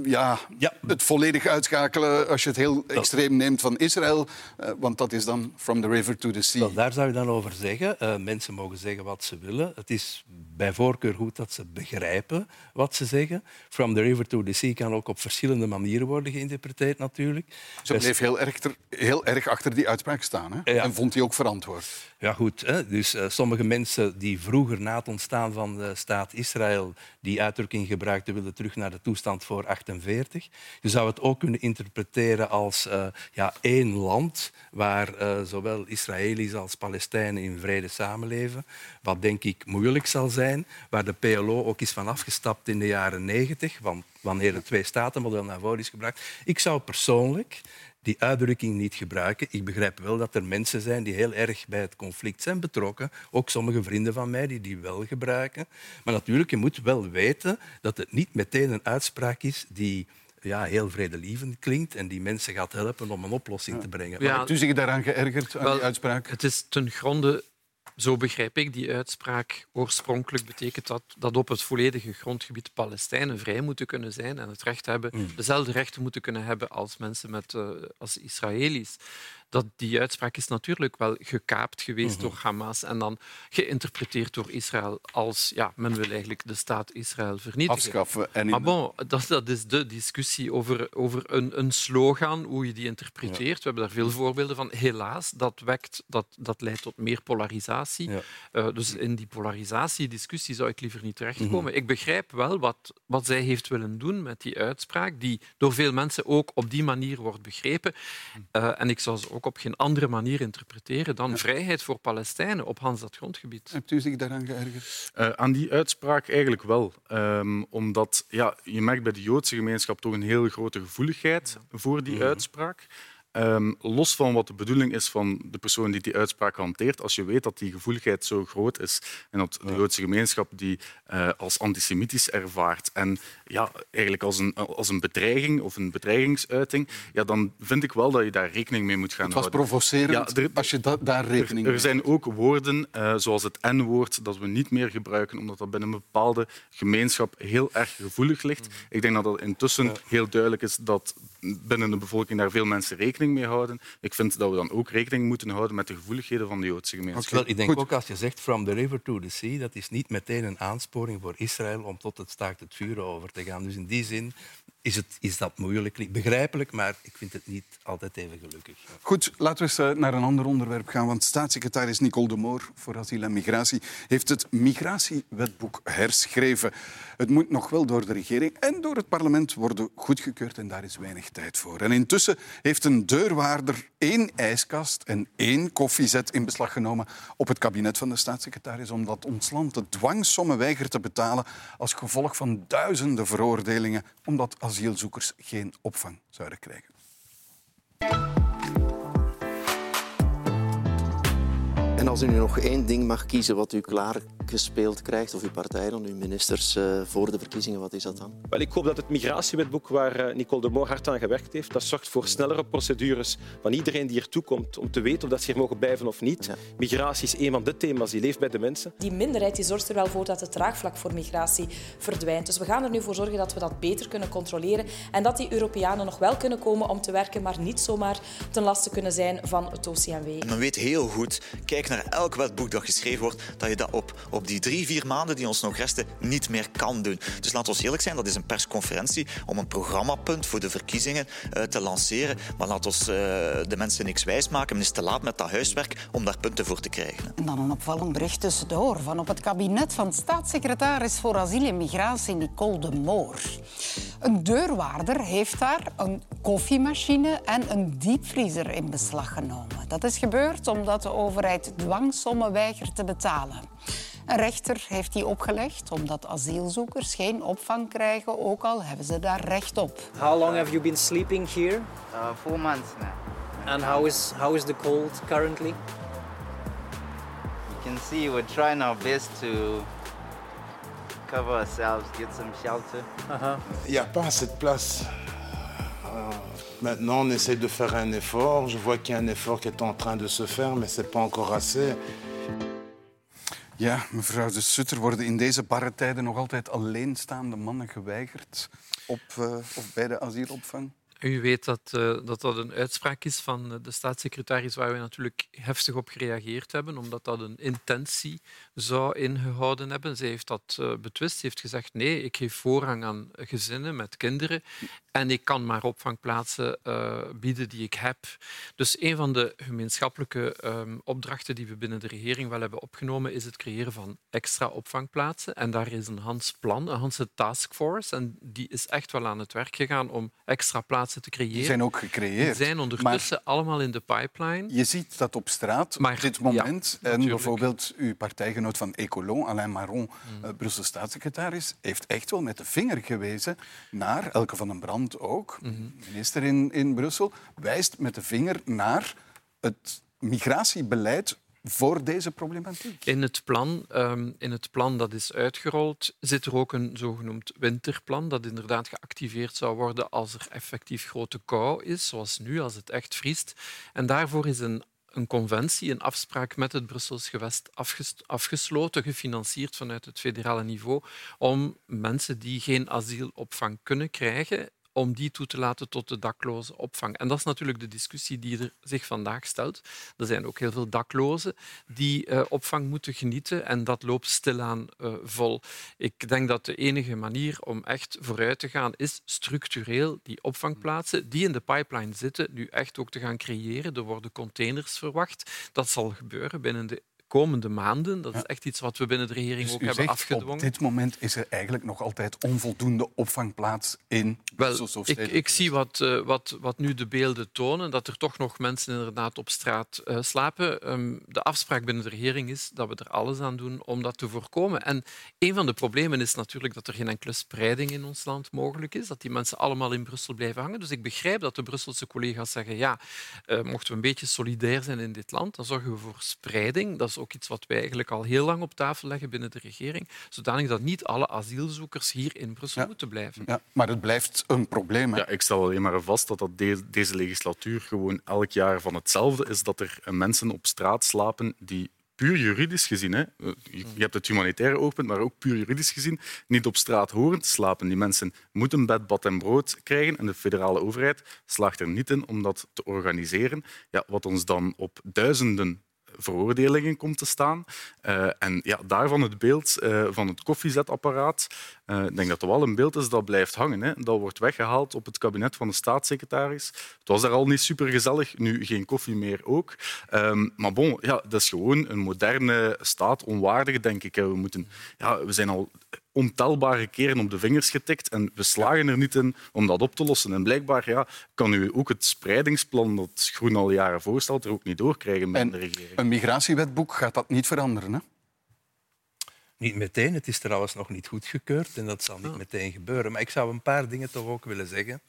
ja, Ja. het volledig uitschakelen als je het heel extreem neemt van Israël. Eh, want dat is dan from the river to the sea. Wel, daar zou je dan over zeggen. Eh, mensen mogen zeggen wat ze willen. Het is bij voorkeur goed dat ze begrijpen wat ze zeggen. From the river to the sea kan ook op verschillende manieren worden geïnterpreteerd natuurlijk. Ze bleef heel erg, ter- heel erg achter die uitspraak staan. Hè? Ja. En vond die ook verantwoord. Ja, goed. Hè? Dus eh, sommige mensen die vroeger na het ontstaan van de staat Israël die uitdrukking gebruikten, willen terug naar de toestand voor 48. Je zou het ook kunnen interpreteren als eh, ja, één land waar eh, zowel Israëli's als Palestijnen in vrede samenleven. Wat denk ik moeilijk zal zijn, waar de PLO ook is van afgestapt in de jaren 90, want wanneer het twee-staten-model naar voren is gebracht. Ik zou persoonlijk die uitdrukking niet gebruiken. Ik begrijp wel dat er mensen zijn die heel erg bij het conflict zijn betrokken. Ook sommige vrienden van mij die die wel gebruiken. Maar natuurlijk, je moet wel weten dat het niet meteen een uitspraak is die ja, heel vredelievend klinkt en die mensen gaat helpen om een oplossing te brengen. Ja. Maar Hebt u zich daaraan geërgerd, aan Wel, die uitspraak? Het is ten gronde, zo begrijp ik die uitspraak, oorspronkelijk betekent dat dat op het volledige grondgebied Palestijnen vrij moeten kunnen zijn en het recht hebben, Mm. dezelfde rechten moeten kunnen hebben als mensen met, eh, als Israëli's. Dat die uitspraak is natuurlijk wel gekaapt geweest door Hamas en dan geïnterpreteerd door Israël als ja, men wil eigenlijk de staat Israël vernietigen. Afschaffen. En in- Maar bon, dat, dat is de discussie over, over een, een slogan, hoe je die interpreteert. We hebben daar veel voorbeelden van. Helaas, dat, wekt, dat, dat leidt tot meer polarisatie. Ja. Eh, dus in die polarisatiediscussie zou ik liever niet terechtkomen. Mhm. Ik begrijp wel wat, wat zij heeft willen doen met die uitspraak, die door veel mensen ook op die manier wordt begrepen. Eh, en ik zou ze ook op geen andere manier interpreteren dan vrijheid voor Palestijnen op Hans dat grondgebied. Hebt u zich daaraan geërgerd? Eh, aan die uitspraak eigenlijk wel. Ehm, omdat ja, je merkt bij de Joodse gemeenschap toch een heel grote gevoeligheid voor die uitspraak. Ehm, los van wat de bedoeling is van de persoon die die uitspraak hanteert, als je weet dat die gevoeligheid zo groot is en dat de Joodse gemeenschap die eh, als antisemitisch ervaart en ja, eigenlijk als een, als een bedreiging of een bedreigingsuiting, ja, dan vind ik wel dat je daar rekening mee moet gaan Het was houden. provocerend Ja, er- als je da- daar rekening Er mee zijn ook woorden, eh, zoals het N-woord, dat we niet meer gebruiken, omdat dat binnen een bepaalde gemeenschap heel erg gevoelig ligt. Ik denk dat dat intussen heel duidelijk is dat binnen de bevolking daar veel mensen rekening mee houden. Ik vind dat we dan ook rekening moeten houden met de gevoeligheden van de Joodse gemeenschap. Wel, ik denk Goed. ook als je zegt from the river to the sea, dat is niet meteen een aansporing voor Israël om tot het staakt het vuur over te gaan. Dus in die zin is, het, is dat moeilijk. Begrijpelijk, maar ik vind het niet altijd even gelukkig. Goed, laten we eens eh, naar een ander onderwerp gaan. Want staatssecretaris Nicole de Moor voor asiel en migratie heeft het migratiewetboek herschreven. Het moet nog wel door de regering en door het parlement worden goedgekeurd en daar is weinig tijd voor. En intussen heeft een deurwaarder één ijskast en één koffiezet in beslag genomen op het kabinet van de staatssecretaris omdat ons land de dwangsommen weigert te betalen als gevolg van duizenden veroordelingen omdat asielzoekers geen opvang zouden krijgen. En als u nu nog één ding mag kiezen wat u klaargespeeld krijgt, of uw partij dan, uw ministers, eh, voor de verkiezingen, wat is dat dan? Wel, ik hoop dat het migratiewetboek waar eh, Nicole de Moor hard aan gewerkt heeft, dat zorgt voor snellere procedures van iedereen die hier komt om te weten of dat ze hier mogen blijven of niet. Ja. Migratie is een van de thema's die leeft bij de mensen. Die minderheid die zorgt er wel voor dat het draagvlak voor migratie verdwijnt. Dus we gaan er nu voor zorgen dat we dat beter kunnen controleren en dat die Europeanen nog wel kunnen komen om te werken, maar niet zomaar ten laste kunnen zijn van het OCMW. En men weet heel goed, kijk naar elk wetboek dat geschreven wordt, dat je dat op, op die drie, vier maanden die ons nog resten niet meer kan doen. Dus laten we eerlijk zijn, dat is een persconferentie om een programmapunt voor de verkiezingen eh, te lanceren. Maar laat ons eh, de mensen niks wijsmaken. Men is te laat met dat huiswerk om daar punten voor te krijgen. En dan een opvallend bericht tussendoor van op het kabinet van staatssecretaris voor asiel en migratie Nicole de Moor. Een deurwaarder heeft daar een koffiemachine en een diepvriezer in beslag genomen. Dat is gebeurd omdat de overheid dwangsommen weigert te betalen. Een rechter heeft die opgelegd omdat asielzoekers geen opvang krijgen, ook al hebben ze daar recht op. How long have you been sleeping here? Uh, four months now. And how is how is the cold currently? You can see we're trying our best to cover ourselves, get some shelter. Uh-huh. Il n'y a pas assez de place. Euh, maintenant, on essaie de faire un effort. Je vois qu'il y a un effort qui est en train de se faire, mais ce n'est pas encore assez. Ja, mevrouw de Sutter, worden in deze barre tijden nog altijd alleenstaande mannen geweigerd op, uh, of bij de asielopvang? U weet dat, uh, dat dat een uitspraak is van de staatssecretaris waar we natuurlijk heftig op gereageerd hebben, omdat dat een intentie zou ingehouden hebben. Zij heeft dat uh, betwist. Ze heeft gezegd nee, ik geef voorrang aan gezinnen met kinderen en ik kan maar opvangplaatsen bieden die ik heb. Dus een van de gemeenschappelijke um, opdrachten die we binnen de regering wel hebben opgenomen is het creëren van extra opvangplaatsen. En daar is een Hans plan, een Hans taskforce. En die is echt wel aan het werk gegaan om extra plaatsen te creëren. Die zijn ook gecreëerd. Die zijn ondertussen maar allemaal in de pipeline. Je ziet dat op straat maar, op dit moment. Ja, en bijvoorbeeld uw partijgenoot van Ecolon, Alain Marron, mm. uh, Brussel staatssecretaris, heeft echt wel met de vinger gewezen naar Elke van den Brand ook, minister in, in Brussel, wijst met de vinger naar het migratiebeleid voor deze problematiek? In het, plan, um, in het plan dat is uitgerold zit er ook een zogenoemd winterplan dat inderdaad geactiveerd zou worden als er effectief grote kou is, zoals nu, als het echt vriest. En daarvoor is een een conventie, een afspraak met het Brussels gewest afgesloten, gefinancierd vanuit het federale niveau, om mensen die geen asielopvang kunnen krijgen om die toe te laten tot de dakloze opvang. En dat is natuurlijk de discussie die er zich vandaag stelt. Er zijn ook heel veel daklozen die uh, opvang moeten genieten en dat loopt stilaan uh, vol. Ik denk dat de enige manier om echt vooruit te gaan is structureel die opvangplaatsen die in de pipeline zitten nu echt ook te gaan creëren. Er worden containers verwacht. Dat zal gebeuren binnen de komende maanden. Dat is echt iets wat we binnen de regering dus ook hebben zegt, afgedwongen. Op dit moment is er eigenlijk nog altijd onvoldoende opvangplaats in Wel, ik, ik zie wat, uh, wat, wat nu de beelden tonen, dat er toch nog mensen inderdaad op straat uh, slapen. Um, de afspraak binnen de regering is dat we er alles aan doen om dat te voorkomen. En een van de problemen is natuurlijk dat er geen enkele spreiding in ons land mogelijk is, dat die mensen allemaal in Brussel blijven hangen. Dus ik begrijp dat de Brusselse collega's zeggen, ja, uh, mochten we een beetje solidair zijn in dit land, dan zorgen we voor spreiding. Dat is ook iets wat wij eigenlijk al heel lang op tafel leggen binnen de regering, zodanig dat niet alle asielzoekers hier in Brussel ja. moeten blijven. Ja, maar het blijft een probleem. Hè? Ja, ik stel alleen maar vast dat, dat de, deze legislatuur gewoon elk jaar van hetzelfde is, dat er mensen op straat slapen die puur juridisch gezien, hè, je hebt het humanitaire oogpunt, maar ook puur juridisch gezien, niet op straat horen te slapen. Die mensen moeten bed, bad en brood krijgen en de federale overheid slaagt er niet in om dat te organiseren. Ja, wat ons dan op duizenden veroordelingen komt te staan. Uh, en ja, daarvan het beeld uh, van het koffiezetapparaat. Uh, ik denk dat dat wel een beeld is dat blijft hangen. Hè. Dat wordt weggehaald op het kabinet van de staatssecretaris. Het was daar al niet super gezellig, nu geen koffie meer ook. Um, maar bon, ja, dat is gewoon een moderne staat, onwaardig, denk ik. We, moeten, ja, we zijn al ontelbare keren op de vingers getikt en we slagen er niet in om dat op te lossen. En blijkbaar ja, kan u ook het spreidingsplan dat Groen al jaren voorstelt er ook niet doorkrijgen met de regering. Een migratiewetboek gaat dat niet veranderen, hè? Niet meteen, het is trouwens nog niet goedgekeurd en dat zal niet meteen gebeuren. Maar ik zou een paar dingen toch ook willen zeggen.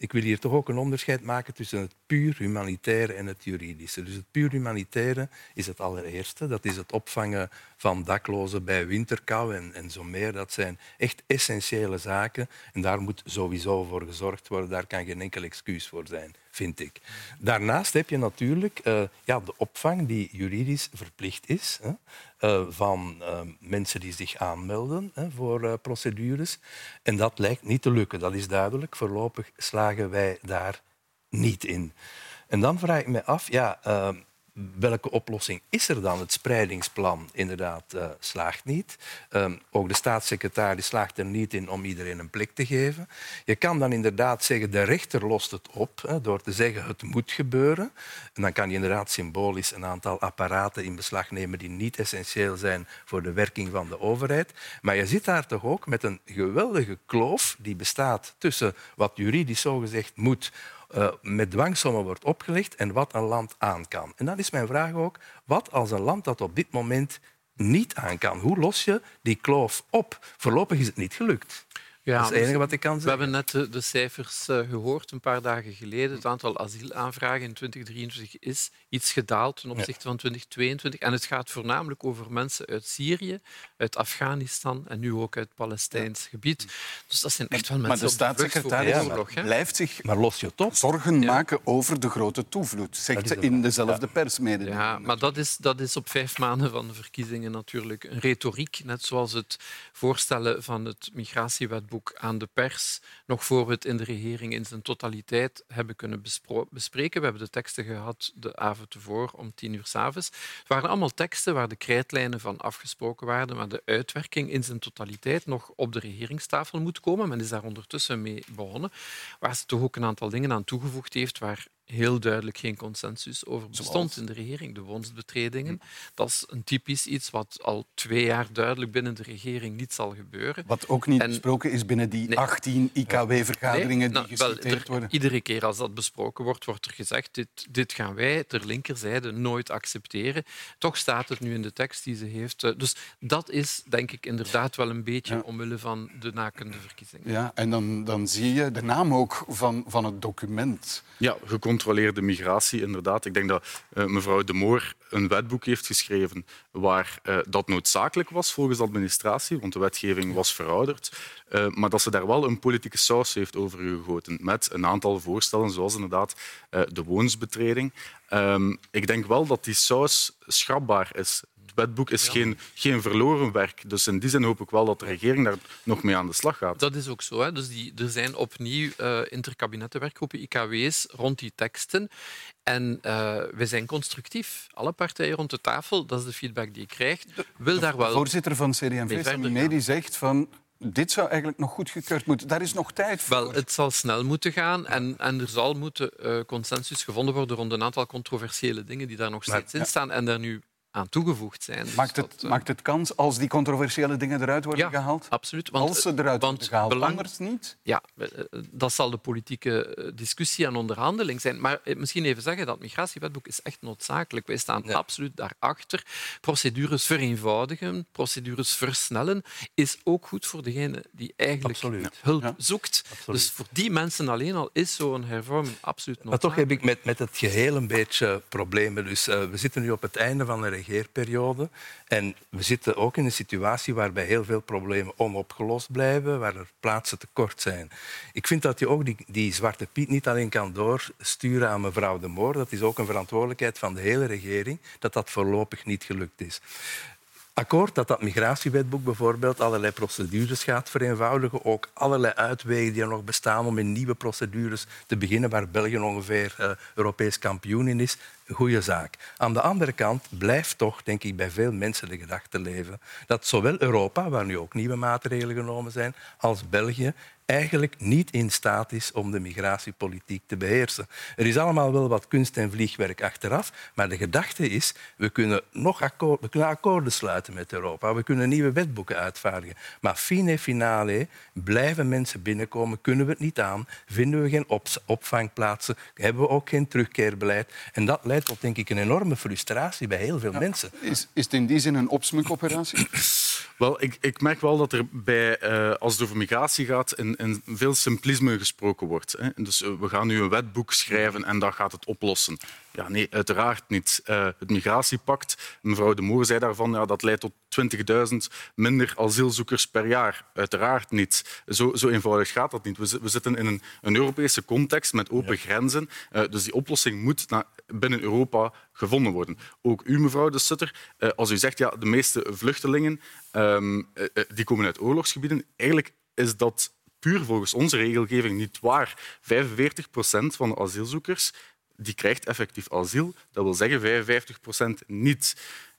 Ik wil hier toch ook een onderscheid maken tussen het puur humanitaire en het juridische. Dus het puur humanitaire is het allereerste. Dat is het opvangen van daklozen bij winterkou en, zo meer. Dat zijn echt essentiële zaken. En daar moet sowieso voor gezorgd worden. Daar kan geen enkel excuus voor zijn, vind ik. Daarnaast heb je natuurlijk uh, ja, de opvang die juridisch verplicht is. Hè, uh, van uh, mensen die zich aanmelden hè, voor procedures. En dat lijkt niet te lukken, dat is duidelijk. Voorlopig slagen wij daar niet in. En dan vraag ik me af, ja, welke oplossing is er dan? Het spreidingsplan inderdaad uh, slaagt niet. Um, ook de staatssecretaris slaagt er niet in om iedereen een plek te geven. Je kan dan inderdaad zeggen, de rechter lost het op hè, door te zeggen het moet gebeuren. En dan kan je inderdaad symbolisch een aantal apparaten in beslag nemen die niet essentieel zijn voor de werking van de overheid. Maar je zit daar toch ook met een geweldige kloof die bestaat tussen wat juridisch zogezegd moet uh, met dwangsommen wordt opgelegd en wat een land aan kan. En dan is mijn vraag ook, wat als een land dat op dit moment niet aan kan? Hoe los je die kloof op? Voorlopig is het niet gelukt. Dat is het enige wat ik kan We zeggen. hebben net de, de cijfers eh, gehoord een paar dagen geleden. Het aantal asielaanvragen in 2023 is iets gedaald ten opzichte van 2022. En het gaat voornamelijk over mensen uit Syrië, uit Afghanistan en nu ook uit Palestijns gebied. Dus dat zijn echt wel Maar mensen de op de staatssecretaris de oorlog. hè. blijft zich Maar los je het op? zorgen maken over de grote toevloed, zegt ze het. in dezelfde persmededeling. Ja, maar dat is, dat is op vijf maanden van de verkiezingen natuurlijk een retoriek, net zoals het voorstellen van het migratiewetboek aan de pers nog voor we het in de regering in zijn totaliteit hebben kunnen bespreken. We hebben de teksten gehad de avond ervoor om tien uur s'avonds. Het waren allemaal teksten waar de krijtlijnen van afgesproken waren, maar de uitwerking in zijn totaliteit nog op de regeringstafel moet komen. Men is daar ondertussen mee begonnen, waar ze toch ook een aantal dingen aan toegevoegd heeft waar heel duidelijk geen consensus over bestond in de regering. De woonsbetredingen, dat is een typisch iets wat al twee jaar duidelijk binnen de regering niet zal gebeuren. Wat ook niet En- besproken is binnen die 18 IKW-vergaderingen Nee, nou, die wel, geciteerd er- worden. Iedere keer als dat besproken wordt, wordt er gezegd dit, dit gaan wij ter linkerzijde nooit accepteren. Toch staat het nu in de tekst die ze heeft. Eh, Dus dat is, denk ik, inderdaad wel een beetje omwille van de nakende verkiezingen. Ja, en dan, dan zie je de naam ook van, van het document. Ja, gecontroleerde migratie, inderdaad. Ik denk dat eh, mevrouw De Moor een wetboek heeft geschreven waar eh, dat noodzakelijk was volgens de administratie, want de wetgeving was verouderd. Eh, maar dat ze daar wel een politieke saus heeft over gegoten met een aantal voorstellen, zoals inderdaad de woonsbetreding. Ehm, ik denk wel dat die saus schrapbaar is. Het wetboek is geen, geen verloren werk. Dus in die zin hoop ik wel dat de regering daar nog mee aan de slag gaat. Dat is ook zo. Hè. Dus die, er zijn opnieuw uh, interkabinettenwerkgroepen, IKW's, rond die teksten. En uh, we zijn constructief. Alle partijen rond de tafel, dat is de feedback die je krijgt, wil daar wel... De voorzitter van CD&V, Sami Medi, zegt van... Dit zou eigenlijk nog goedgekeurd moeten. Daar is nog tijd voor. Wel, het zal snel moeten gaan en, en er zal moeten uh, consensus gevonden worden rond een aantal controversiële dingen die daar nog steeds Maar, in staan en daar nu aan toegevoegd zijn. Dus maakt, het, dat, uh... maakt het kans als die controversiële dingen eruit worden ja, gehaald? absoluut. Want, als ze eruit want worden gehaald, belang... anders niet? Ja, dat zal de politieke discussie en onderhandeling zijn. Maar misschien even zeggen, dat migratiewetboek is echt noodzakelijk. Wij staan ja. absoluut daarachter. Procedures vereenvoudigen, procedures versnellen, is ook goed voor degene die eigenlijk absoluut. hulp ja. zoekt. Absoluut. Dus voor die mensen alleen al is zo'n hervorming absoluut noodzakelijk. Maar toch heb ik met, met het geheel een beetje problemen. Dus uh, we zitten nu op het einde van een regeerperiode. En we zitten ook in een situatie waarbij heel veel problemen onopgelost blijven, waar er plaatsen tekort zijn. Ik vind dat je ook die, Zwarte Piet niet alleen kan doorsturen aan mevrouw De Moor. Dat is ook een verantwoordelijkheid van de hele regering, dat dat voorlopig niet gelukt is akkoord dat dat migratiewetboek bijvoorbeeld allerlei procedures gaat vereenvoudigen. Ook allerlei uitwegen die er nog bestaan om in nieuwe procedures te beginnen, waar België ongeveer uh, Europees kampioen in is. Een goede zaak. Aan de andere kant blijft toch, denk ik, bij veel mensen de gedachte leven dat zowel Europa, waar nu ook nieuwe maatregelen genomen zijn, als België eigenlijk niet in staat is om de migratiepolitiek te beheersen. Er is allemaal wel wat kunst en vliegwerk achteraf, maar de gedachte is, we kunnen nog we kunnen akkoorden sluiten met Europa, we kunnen nieuwe wetboeken uitvaardigen. Maar fine finale, blijven mensen binnenkomen, kunnen we het niet aan, vinden we geen op opvangplaatsen, hebben we ook geen terugkeerbeleid. En dat leidt tot, denk ik, een enorme frustratie bij heel veel ja. mensen. Is, is het in die zin een opsmukoperatie? <clears throat> Wel, ik, ik, merk wel dat er bij, uh, als het over migratie gaat, in, in veel simplisme gesproken wordt. Hè. Dus uh, we gaan nu een wetboek schrijven en dat gaat het oplossen. Ja, nee, uiteraard niet. Uh, het migratiepact, mevrouw De Moor zei daarvan, ja, dat leidt tot 20.000 minder asielzoekers per jaar. Uiteraard niet. Zo, zo eenvoudig gaat dat niet. We, we zitten in een, een, Europese context met open ja. grenzen. dus die oplossing moet naar, binnen Europa gevonden worden. Ook u, mevrouw De Sutter, als u zegt ja, de meeste vluchtelingen um, die komen uit oorlogsgebieden, eigenlijk is dat puur volgens onze regelgeving niet waar. 45 procent van de asielzoekers die krijgt effectief asiel. Dat wil zeggen 55 procent niet.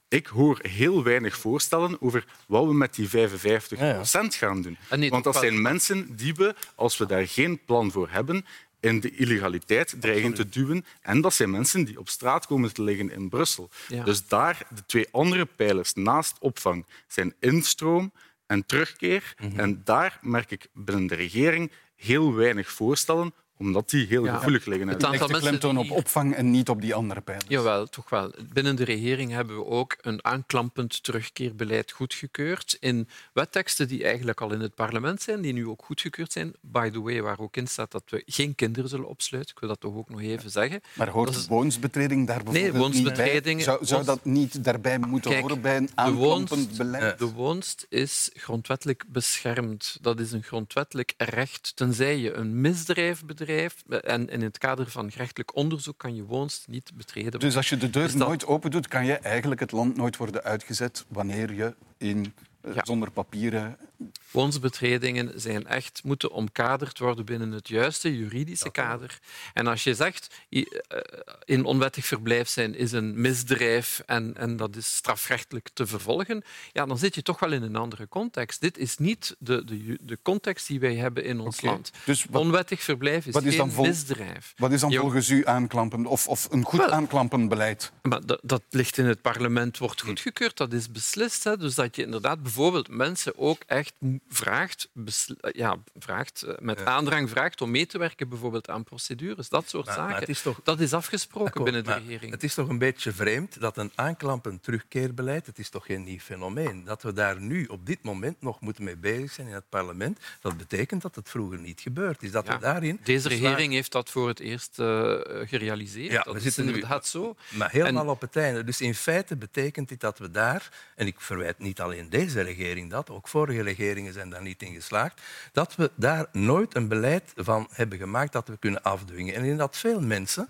Ik hoor heel weinig voorstellen over wat we met die 55 procent gaan doen. Nee, Want dat zijn mensen die we, als we daar geen plan voor hebben, in de illegaliteit dreigen te duwen. En dat zijn mensen die op straat komen te liggen in Brussel. Ja. Dus daar, de twee andere pijlers naast opvang, zijn instroom en terugkeer. Mm -hmm. En daar merk ik binnen de regering heel weinig voorstellen omdat die heel Ja. gevoelig liggen. Het aantal de mensen klemtoon die- op opvang en niet op die andere pijlers. Jawel, toch wel. Binnen de regering hebben we ook een aanklampend terugkeerbeleid goedgekeurd in wetteksten die eigenlijk al in het parlement zijn, die nu ook goedgekeurd zijn. By the way, waar ook in staat dat we geen kinderen zullen opsluiten. Ik wil dat toch ook nog even zeggen. Maar hoort is- woonsbetreding daar bijvoorbeeld niet woonsbetredingen- bij? Zou, zou dat niet daarbij moeten Kijk, horen bij een de aanklampend woonst, beleid? de woonst is grondwettelijk beschermd. Dat is een grondwettelijk recht. Tenzij je een misdrijf bedrijft en in het kader van gerechtelijk onderzoek kan je woonst niet betreden Dus als je de deur dat- nooit open doet, kan je eigenlijk het land nooit worden uitgezet wanneer je in, eh, zonder papieren... Woonsbetredingen zijn echt, moeten omkaderd worden binnen het juiste juridische kader. En als je zegt, eh, in onwettig verblijf zijn is een misdrijf en, en dat is strafrechtelijk te vervolgen, ja, dan zit je toch wel in een andere context. Dit is niet de, de, de context die wij hebben in ons land. Dus wat- onwettig verblijf is, wat is geen misdrijf. Wat is dan volgens u aanklampend of, of een goed Wel- aanklampend beleid? Maar dat, dat ligt in het parlement, wordt goedgekeurd, dat is beslist. Hè. Dus dat je inderdaad bijvoorbeeld mensen ook echt vraagt, eh, ja, vraagt eh, met aandrang vraagt om mee te werken bijvoorbeeld aan procedures, dat soort Maar- zaken. is toch- Dat is afgesproken Akkoord, binnen de regering. Het is toch een beetje vreemd dat een aanklampend terugkeerbeleid, het is toch geen nieuw fenomeen, dat we daar nu op dit moment nog moeten mee bezig zijn in het parlement. Dat betekent dat het vroeger niet gebeurd is. Dat Ja, we daarin Deze regering heeft dat voor het eerst eh, gerealiseerd. Ja, dat we is zitten nu- inderdaad zo. Maar helemaal En- op het einde. Dus in feite betekent dit dat we daar, en ik verwijt niet alleen deze regering dat, ook vorige regeringen zijn daar niet in geslaagd, dat we daar nooit een beleid van hebben gemaakt dat we kunnen afdwingen. En in dat veel mensen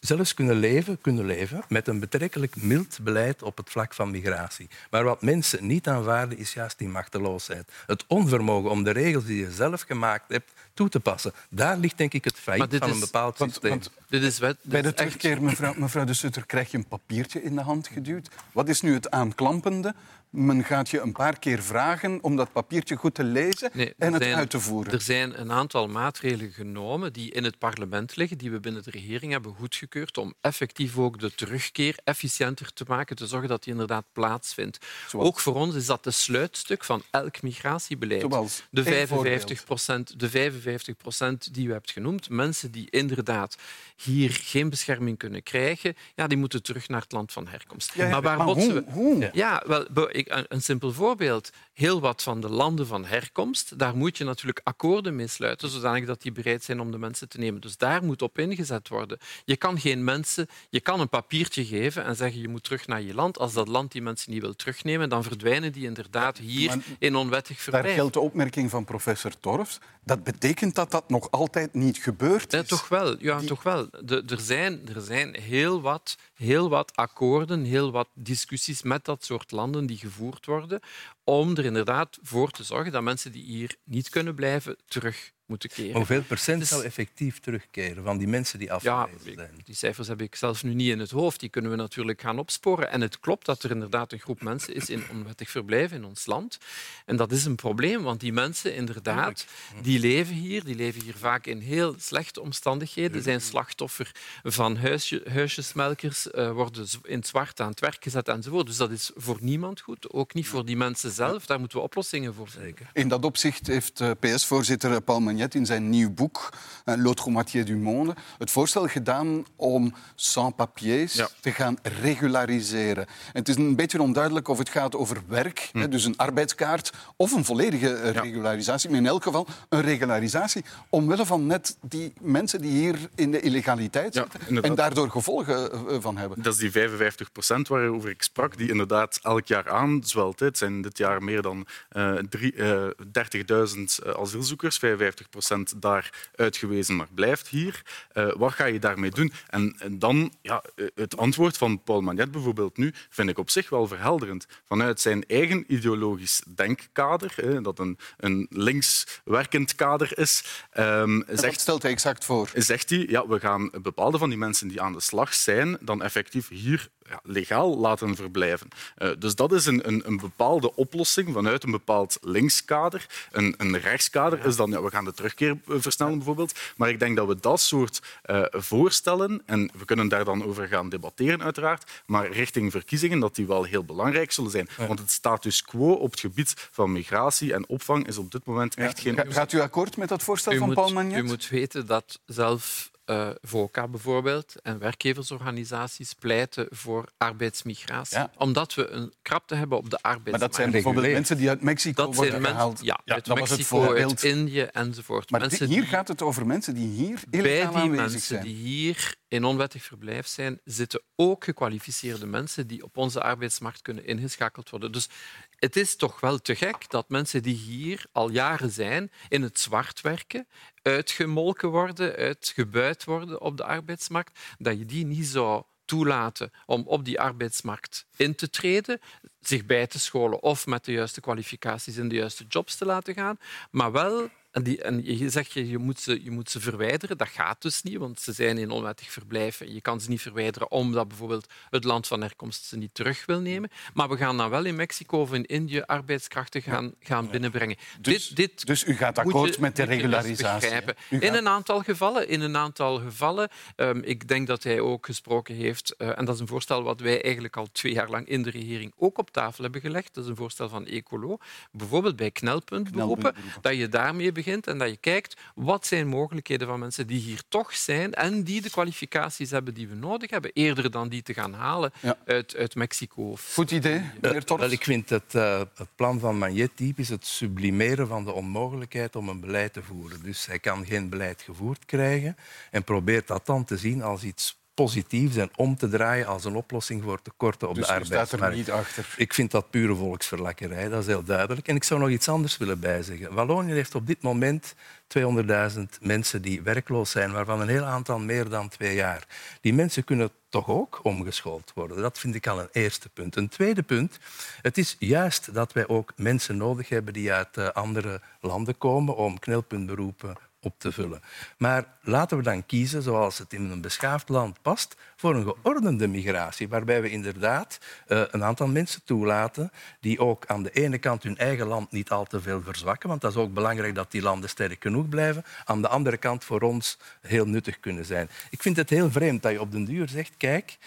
zelfs kunnen leven, kunnen leven met een betrekkelijk mild beleid op het vlak van migratie. Maar wat mensen niet aanvaarden, is juist die machteloosheid. Het onvermogen om de regels die je zelf gemaakt hebt toe te passen. Daar ligt denk ik het failliet dit van een bepaald want- systeem. want Dit is wet, dit Bij de echt- terugkeer, mevrouw, mevrouw de Sutter, krijg je een papiertje in de hand geduwd. Wat is nu het aanklampende? Men gaat je een paar keer vragen om dat papiertje goed te lezen Nee, en het zijn- uit te voeren. Er zijn een aantal maatregelen genomen die in het parlement liggen, die we binnen de regering hebben goedgekeurd om effectief ook de terugkeer efficiënter te maken, te zorgen dat die inderdaad plaatsvindt. Zoals? Ook voor ons is dat de sluitstuk van elk migratiebeleid. Zoals? De Eén 55 procent, de 55 procent die u hebt genoemd, mensen die inderdaad hier geen bescherming kunnen krijgen, ja, die moeten terug naar het land van herkomst. Ja, ja, maar waar maar botsen hoe? we? Hoe? Ja, wel, een, een simpel voorbeeld. Heel wat van de landen van herkomst, daar moet je natuurlijk akkoorden mee sluiten, zodanig dat die bereid zijn om de mensen te nemen. Dus daar moet op ingezet worden. Je kan geen mensen, je kan een papiertje geven en zeggen je moet terug naar je land. Als dat land die mensen niet wil terugnemen, dan verdwijnen die inderdaad hier maar in onwettig Daar verblijf. geldt de opmerking van professor Torfs. Dat betekent dat dat nog altijd niet gebeurd is. Ja, toch wel. Ja, toch wel. De, er, zijn, er zijn heel wat, heel wat akkoorden, heel wat discussies met dat soort landen die gevoerd worden om er inderdaad voor te zorgen dat mensen die hier niet kunnen blijven terug moeten keren. Hoeveel procent Dus- zal effectief terugkeren van die mensen die Ja, afgewezen ik- zijn? die cijfers heb ik zelf nu niet in het hoofd. Die kunnen we natuurlijk gaan opsporen. En het klopt dat er inderdaad een groep mensen is in onwettig verblijf in ons land. En dat is een probleem, want die mensen inderdaad, die leven hier. Die leven hier vaak in heel slechte omstandigheden. Zijn slachtoffer van huisje, huisjesmelkers, eh, worden in het zwart aan het werk gezet enzovoort. Dus dat is voor niemand goed. Ook niet voor die mensen zelf. Daar moeten we oplossingen voor vinden. In dat opzicht heeft eh, PS-voorzitter Paul Magnet in zijn nieuw boek eh, L'autre moitié du monde het voorstel gedaan om sans-papiers Ja. te gaan regulariseren. En het is een beetje onduidelijk of het gaat over werk, hè, dus een arbeidskaart, of een volledige eh, regularisatie. Maar in elk geval een regularisatie omwille van net die mensen die hier in de illegaliteit Ja, zitten en daardoor gevolgen eh, van hebben. Dat is die 55 procent waarover ik sprak, die inderdaad elk jaar aanzwelt. Het zijn dit jaar meer dan eh, drie- eh, 30.000 eh, asielzoekers, 55 procent daar uitgewezen, maar blijft hier. Eh, wat ga je daarmee doen? En, en dan, ja, eh, het antwoord van Paul Magnet bijvoorbeeld nu, vind ik op zich wel verhelderend. Vanuit zijn eigen ideologisch denkkader, dat een, een links werkend kader is, Wat zegt stelt hij exact voor? zegt hij, ja, we gaan bepaalde van die mensen die aan de slag zijn, dan effectief hier ja, legaal laten verblijven. Uh, dus dat is een, een, een, bepaalde oplossing vanuit een bepaald linkskader. Een, een rechtskader is dan, ja, we gaan de terugkeer versnellen bijvoorbeeld. Maar ik denk dat we dat soort uh, voorstellen, en we kunnen daar dan over gaan debatteren uiteraard, maar richting verkiezingen, dat die wel heel belangrijk zullen zijn. Want het status quo op het gebied van migratie en opvang is op dit moment echt geen... Gaat u akkoord met dat voorstel u van moet, Paul Magnet? U moet weten dat zelf uh, VOCA bijvoorbeeld en werkgeversorganisaties pleiten voor arbeidsmigratie. Ja. Omdat we een krapte hebben op de arbeidsmarkt. Maar dat zijn bijvoorbeeld mensen die uit Mexico dat worden zijn mensen, gehaald. Ja, Ja, uit dat was het Mexico, voorbeeld. uit Indië enzovoort. Maar mensen hier die- gaat het over mensen die hier bij illegaal die aanwezig mensen zijn. die hier in onwettig verblijf zijn, zitten ook gekwalificeerde mensen die op onze arbeidsmarkt kunnen ingeschakeld worden. Dus het is toch wel te gek dat mensen die hier al jaren zijn, in het zwart werken, uitgemolken worden, uitgebuit worden op de arbeidsmarkt, dat je die niet zou toelaten om op die arbeidsmarkt in te treden, zich bij te scholen of met de juiste kwalificaties in de juiste jobs te laten gaan, maar wel en, die, en je zegt je, je, moet ze, je moet ze verwijderen. Dat gaat dus niet, want ze zijn in onwettig verblijf. En je kan ze niet verwijderen omdat bijvoorbeeld het land van herkomst ze niet terug wil nemen. Maar we gaan dan wel in Mexico of in Indië arbeidskrachten gaan, gaan binnenbrengen. Dus- dit, dit dus u gaat akkoord je- met de regularisatie, In een aantal gevallen. In een aantal gevallen. Ehm, ik denk dat hij ook gesproken heeft, eh, en dat is een voorstel wat wij eigenlijk al twee jaar lang in de regering ook op tafel hebben gelegd. Dat is een voorstel van Ecolo. Bijvoorbeeld bij knelpuntberoepen, Knelpuntberoepen. dat je daarmee begint en dat je kijkt wat zijn mogelijkheden van mensen die hier toch zijn en die de kwalificaties hebben die we nodig hebben, eerder dan die te gaan halen Ja. uit, uit Mexico. Goed idee, meneer Eh, Torps. wel, ik vind het, eh, het plan van Magnet typisch het sublimeren van de onmogelijkheid om een beleid te voeren. Dus hij kan geen beleid gevoerd krijgen en probeert dat dan te zien als iets positiefs en om te draaien als een oplossing voor tekorten op Dus de u staat er arbeidsmarkt. niet achter. Ik vind dat pure volksverlakkerij, dat is heel duidelijk. En ik zou nog iets anders willen bijzeggen. Wallonië heeft op dit moment 200.000 mensen die werkloos zijn, waarvan een heel aantal meer dan twee jaar. Die mensen kunnen toch ook omgeschoold worden. Dat vind ik al een eerste punt. Een tweede punt, het is juist dat wij ook mensen nodig hebben die uit eh, andere landen komen om knelpuntberoepen op te vullen. Maar laten we dan kiezen, zoals het in een beschaafd land past, voor een geordende migratie, waarbij we inderdaad eh, een aantal mensen toelaten die ook aan de ene kant hun eigen land niet al te veel verzwakken, want dat is ook belangrijk dat die landen sterk genoeg blijven, aan de andere kant voor ons heel nuttig kunnen zijn. Ik vind het heel vreemd dat je op den duur zegt, kijk,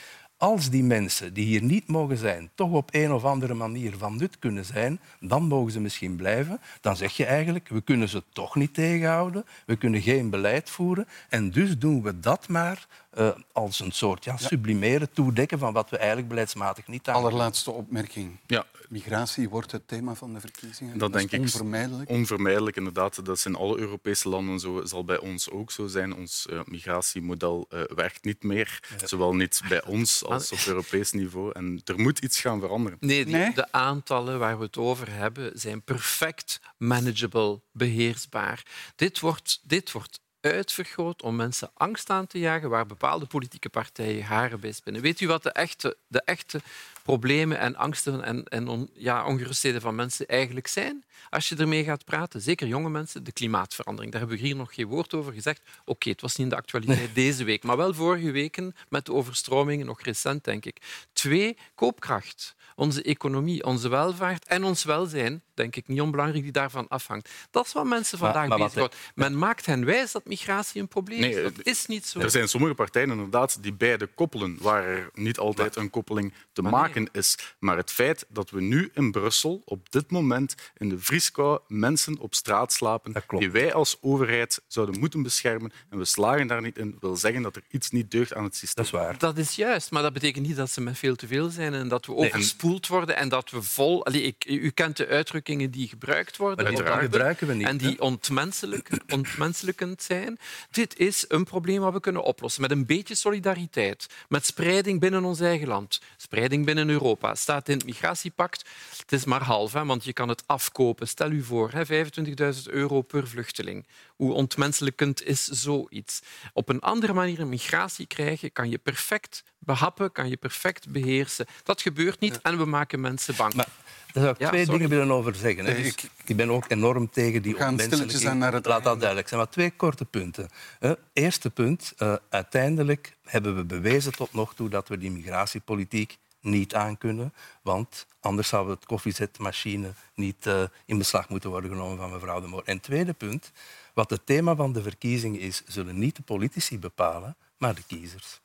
als die mensen die hier niet mogen zijn, toch op een of andere manier van nut kunnen zijn, dan mogen ze misschien blijven. Dan zeg je eigenlijk, we kunnen ze toch niet tegenhouden, we kunnen geen beleid voeren en dus doen we dat maar eh, als een soort ja, sublimeren, toedekken van wat we eigenlijk beleidsmatig niet aan. Allerlaatste opmerking. Ja. Migratie wordt het thema van de verkiezingen. Dat denk is ik onvermijdelijk. Onvermijdelijk, inderdaad. Dat is in alle Europese landen zo. zal bij ons ook zo zijn. Ons eh, migratiemodel eh, werkt niet meer. Zowel niet bij <laughs> ons als op Europees niveau. En er moet iets gaan veranderen. Nee, die- de aantallen waar we het over hebben zijn perfect manageable, beheersbaar. Dit wordt, dit wordt uitvergroot om mensen angst aan te jagen waar bepaalde politieke partijen haren bij spinnen. Weet u wat de echte, de echte problemen en angsten en, en on- ja, ongerustheden van mensen eigenlijk zijn? Als je ermee gaat praten, zeker jonge mensen, de klimaatverandering. Daar hebben we hier nog geen woord over gezegd. Oké, het was niet in de actualiteit deze week, maar wel vorige weken met de overstromingen, nog recent denk ik. Twee, koopkracht. Onze economie, onze welvaart en ons welzijn, denk ik niet onbelangrijk, die daarvan afhangt. Dat is wat mensen vandaag maar wat- bezighouden. Men maakt hen wijs dat migratie een probleem is. Nee, Dat is niet zo. Er zijn sommige partijen inderdaad die beide koppelen, waar er niet altijd een koppeling te nee. Maken is. Maar het feit dat we nu in Brussel op dit moment in de vrieskou mensen op straat slapen die wij als overheid zouden moeten beschermen en we slagen daar niet in, wil zeggen dat er iets niet deugt aan het systeem. Dat is waar. Dat is juist, maar dat betekent niet dat ze met veel te veel zijn en dat we overspoeld worden en dat we vol... Allee, ik, u kent de uitdrukkingen die gebruikt worden. Maar die gebruiken we niet, En die ontmenselijk, <clears throat> ontmenselijkend zijn. Dit is een probleem wat we kunnen oplossen met een beetje solidariteit, met spreiding binnen ons eigen land, spreiding binnen in Europa. staat in het migratiepact. Het is maar half, hè, want je kan het afkopen. Stel u voor, 25.000 euro per vluchteling. Hoe ontmenselijkend is zoiets? Op een andere manier een migratie krijgen, kan je perfect behappen, kan je perfect beheersen. Dat gebeurt niet en we maken mensen bang. Maar daar zou ik Ja, twee sorry. dingen willen over zeggen. Dus ik- ik, ben ook enorm tegen die We gaan stilletjes onmenselijke... aan naar het Laat dat duidelijk zijn. Maar twee korte punten. hè. Eerste punt. eh, uiteindelijk hebben we bewezen tot nog toe dat we die migratiepolitiek niet aankunnen. Want anders zou het koffiezetmachine niet eh, in beslag moeten worden genomen van mevrouw de Moor. En tweede punt. Wat het thema van de verkiezingen is, zullen niet de politici bepalen, maar de kiezers.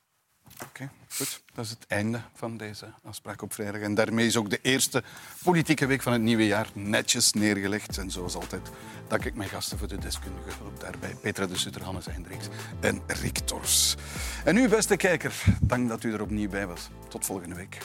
Oké, goed. Dat is het einde van deze afspraak op vrijdag. En daarmee is ook de eerste politieke week van het nieuwe jaar netjes neergelegd. En zoals altijd dank ik mijn gasten voor de deskundige hulp daarbij. Petra de Sutter, Hannes Hendricks en Rick Tors. En u, beste kijker, dank dat u er opnieuw bij was. Tot volgende week.